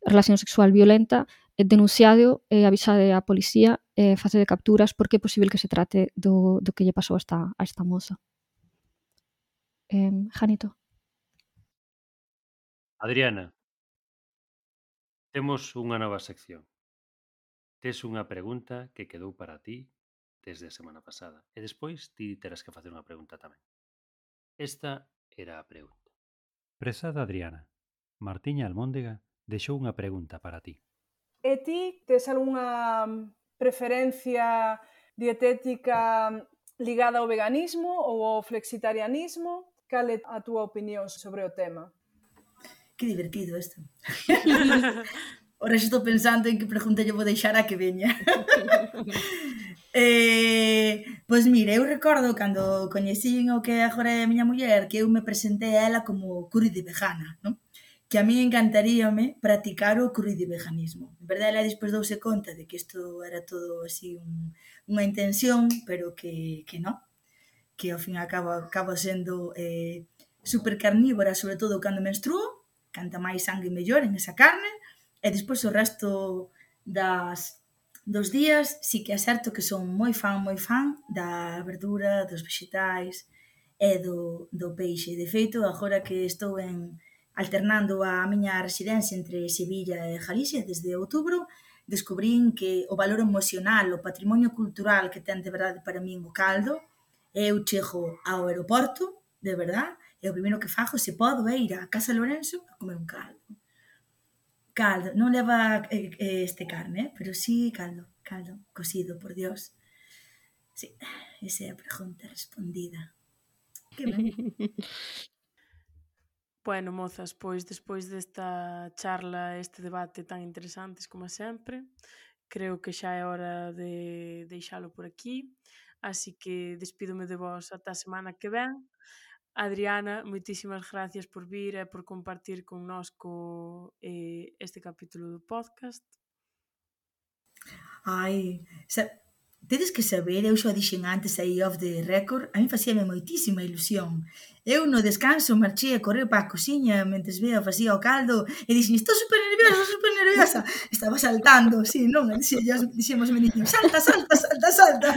relación sexual violenta, eh, denunciado e eh, avisade a policía e eh, facede capturas porque é posible que se trate do, do que lle pasou a esta, a esta moza. Eh, Janito. Adriana, temos unha nova sección. Tes unha pregunta que quedou para ti desde a semana pasada. E despois ti terás que facer unha pregunta tamén. Esta era a pregunta. Presada Adriana, Martiña Almóndega deixou unha pregunta para ti. E ti tes algunha preferencia dietética ligada ao veganismo ou ao flexitarianismo? Cal é a túa opinión sobre o tema? Que divertido isto. (laughs) Ora estou pensando en que pregunta lle vou deixar a que veña. (laughs) eh, pois mire, eu recordo cando coñecín o que agora é a miña muller que eu me presentei a ela como curi de vegana, non? que a mí encantaríame practicar o crudiveganismo. En verdade, ela despois douse conta de que isto era todo así un, unha intención, pero que, que non, que ao fin acaba, acaba sendo eh, super carnívora, sobre todo cando menstruo, canta máis sangue mellor en esa carne, e despois o resto das, dos días si que é certo que son moi fan, moi fan da verdura, dos vegetais e do, do peixe. De feito, agora que estou en, Alternando a miña residencia entre Sevilla e Galicia desde outubro, descubrín que o valor emocional, o patrimonio cultural que ten de verdade para min o caldo, eu chego ao aeroporto, de verdade, e o primeiro que fago, se podo, é ir a Casa Lorenzo a comer un caldo. Caldo, non leva eh, eh, este carne, eh, pero sí caldo, caldo, cocido, por Dios. Sí, esa é a pregunta respondida. Que ben. (laughs) Bueno, mozas, pois despois desta charla, este debate tan interesantes como sempre, creo que xa é hora de deixalo por aquí, así que despídome de vos ata a semana que ven. Adriana, moitísimas gracias por vir e por compartir connosco eh, este capítulo do podcast. Ai, se, Tedes que saber, eu xa dixen antes aí off the record, a mí facíame moitísima ilusión. Eu no descanso marchei a correr para a cociña mentes vea facía o caldo e dixen, estou super nerviosa, super nerviosa. Estaba saltando, sí, non? E dixemos meniño, salta, salta, salta, salta.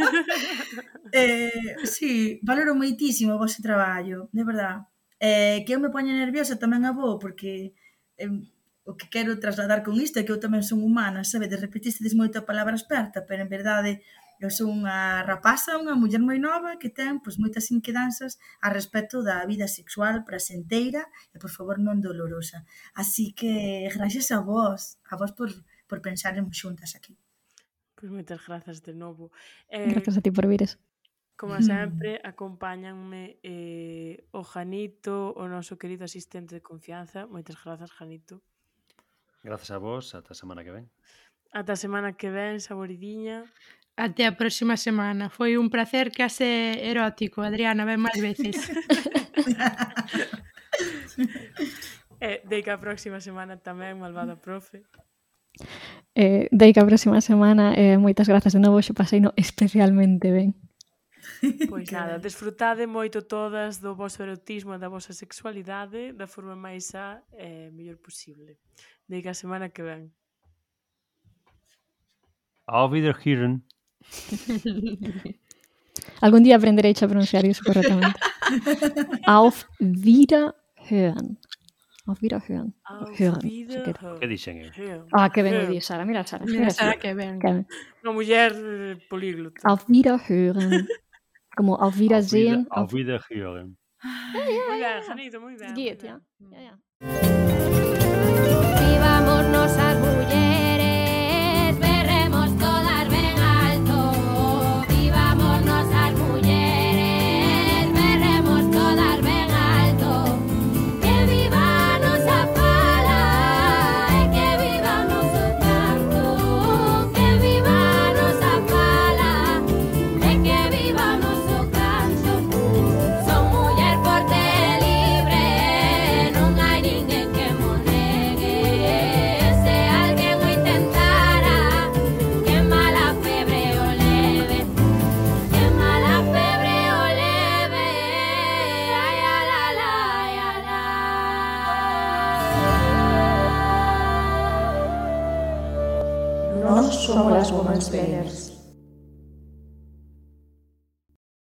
(laughs) eh, sí, valoro moitísimo o vosso traballo, de verdad. Eh, que eu me poña nerviosa tamén a vos, porque eh, o que quero trasladar con isto é que eu tamén son humana, sabe? De repetistedes moito a palabra experta, pero en verdade Eu sou unha rapaza, unha muller moi nova que ten pois, moitas inquedanzas a respecto da vida sexual prasenteira e, por favor, non dolorosa. Así que gracias a vos, a vos por, por pensaremos xuntas aquí. Pois moitas grazas de novo. Eh, grazas a ti por vires. Como mm. sempre, acompáñanme eh, o Janito, o noso querido asistente de confianza. Moitas grazas, Janito. Grazas a vos, ata a semana que ven. Ata a semana que ven, saboridiña. Até a próxima semana. Foi un placer case erótico, Adriana, ven máis veces. (laughs) eh, dei que a próxima semana tamén, malvada profe. Eh, dei que a próxima semana, eh, moitas grazas de novo, xo pasei no especialmente ben. Pois nada, desfrutade moito todas do vosso erotismo, da vosa sexualidade, da forma máis a eh, mellor posible. Dei que a semana que ven. Auf Wiederhören. (laughs) Algún día aprenderéis a pronunciar eso correctamente. (laughs) Auf Wiederhören. Auf Wiederhören. ¿Qué dicen ellos? Ah, que vengo Sara. Mira, Sara. Mira, Sara. Una mujer eh, políglota. Auf Wiederhören. Como auf Wiedersehen. Auf, Wiederhören. Ja, ja, ja. Janito, muy bien. Es Vivamos, somos las Women's Players.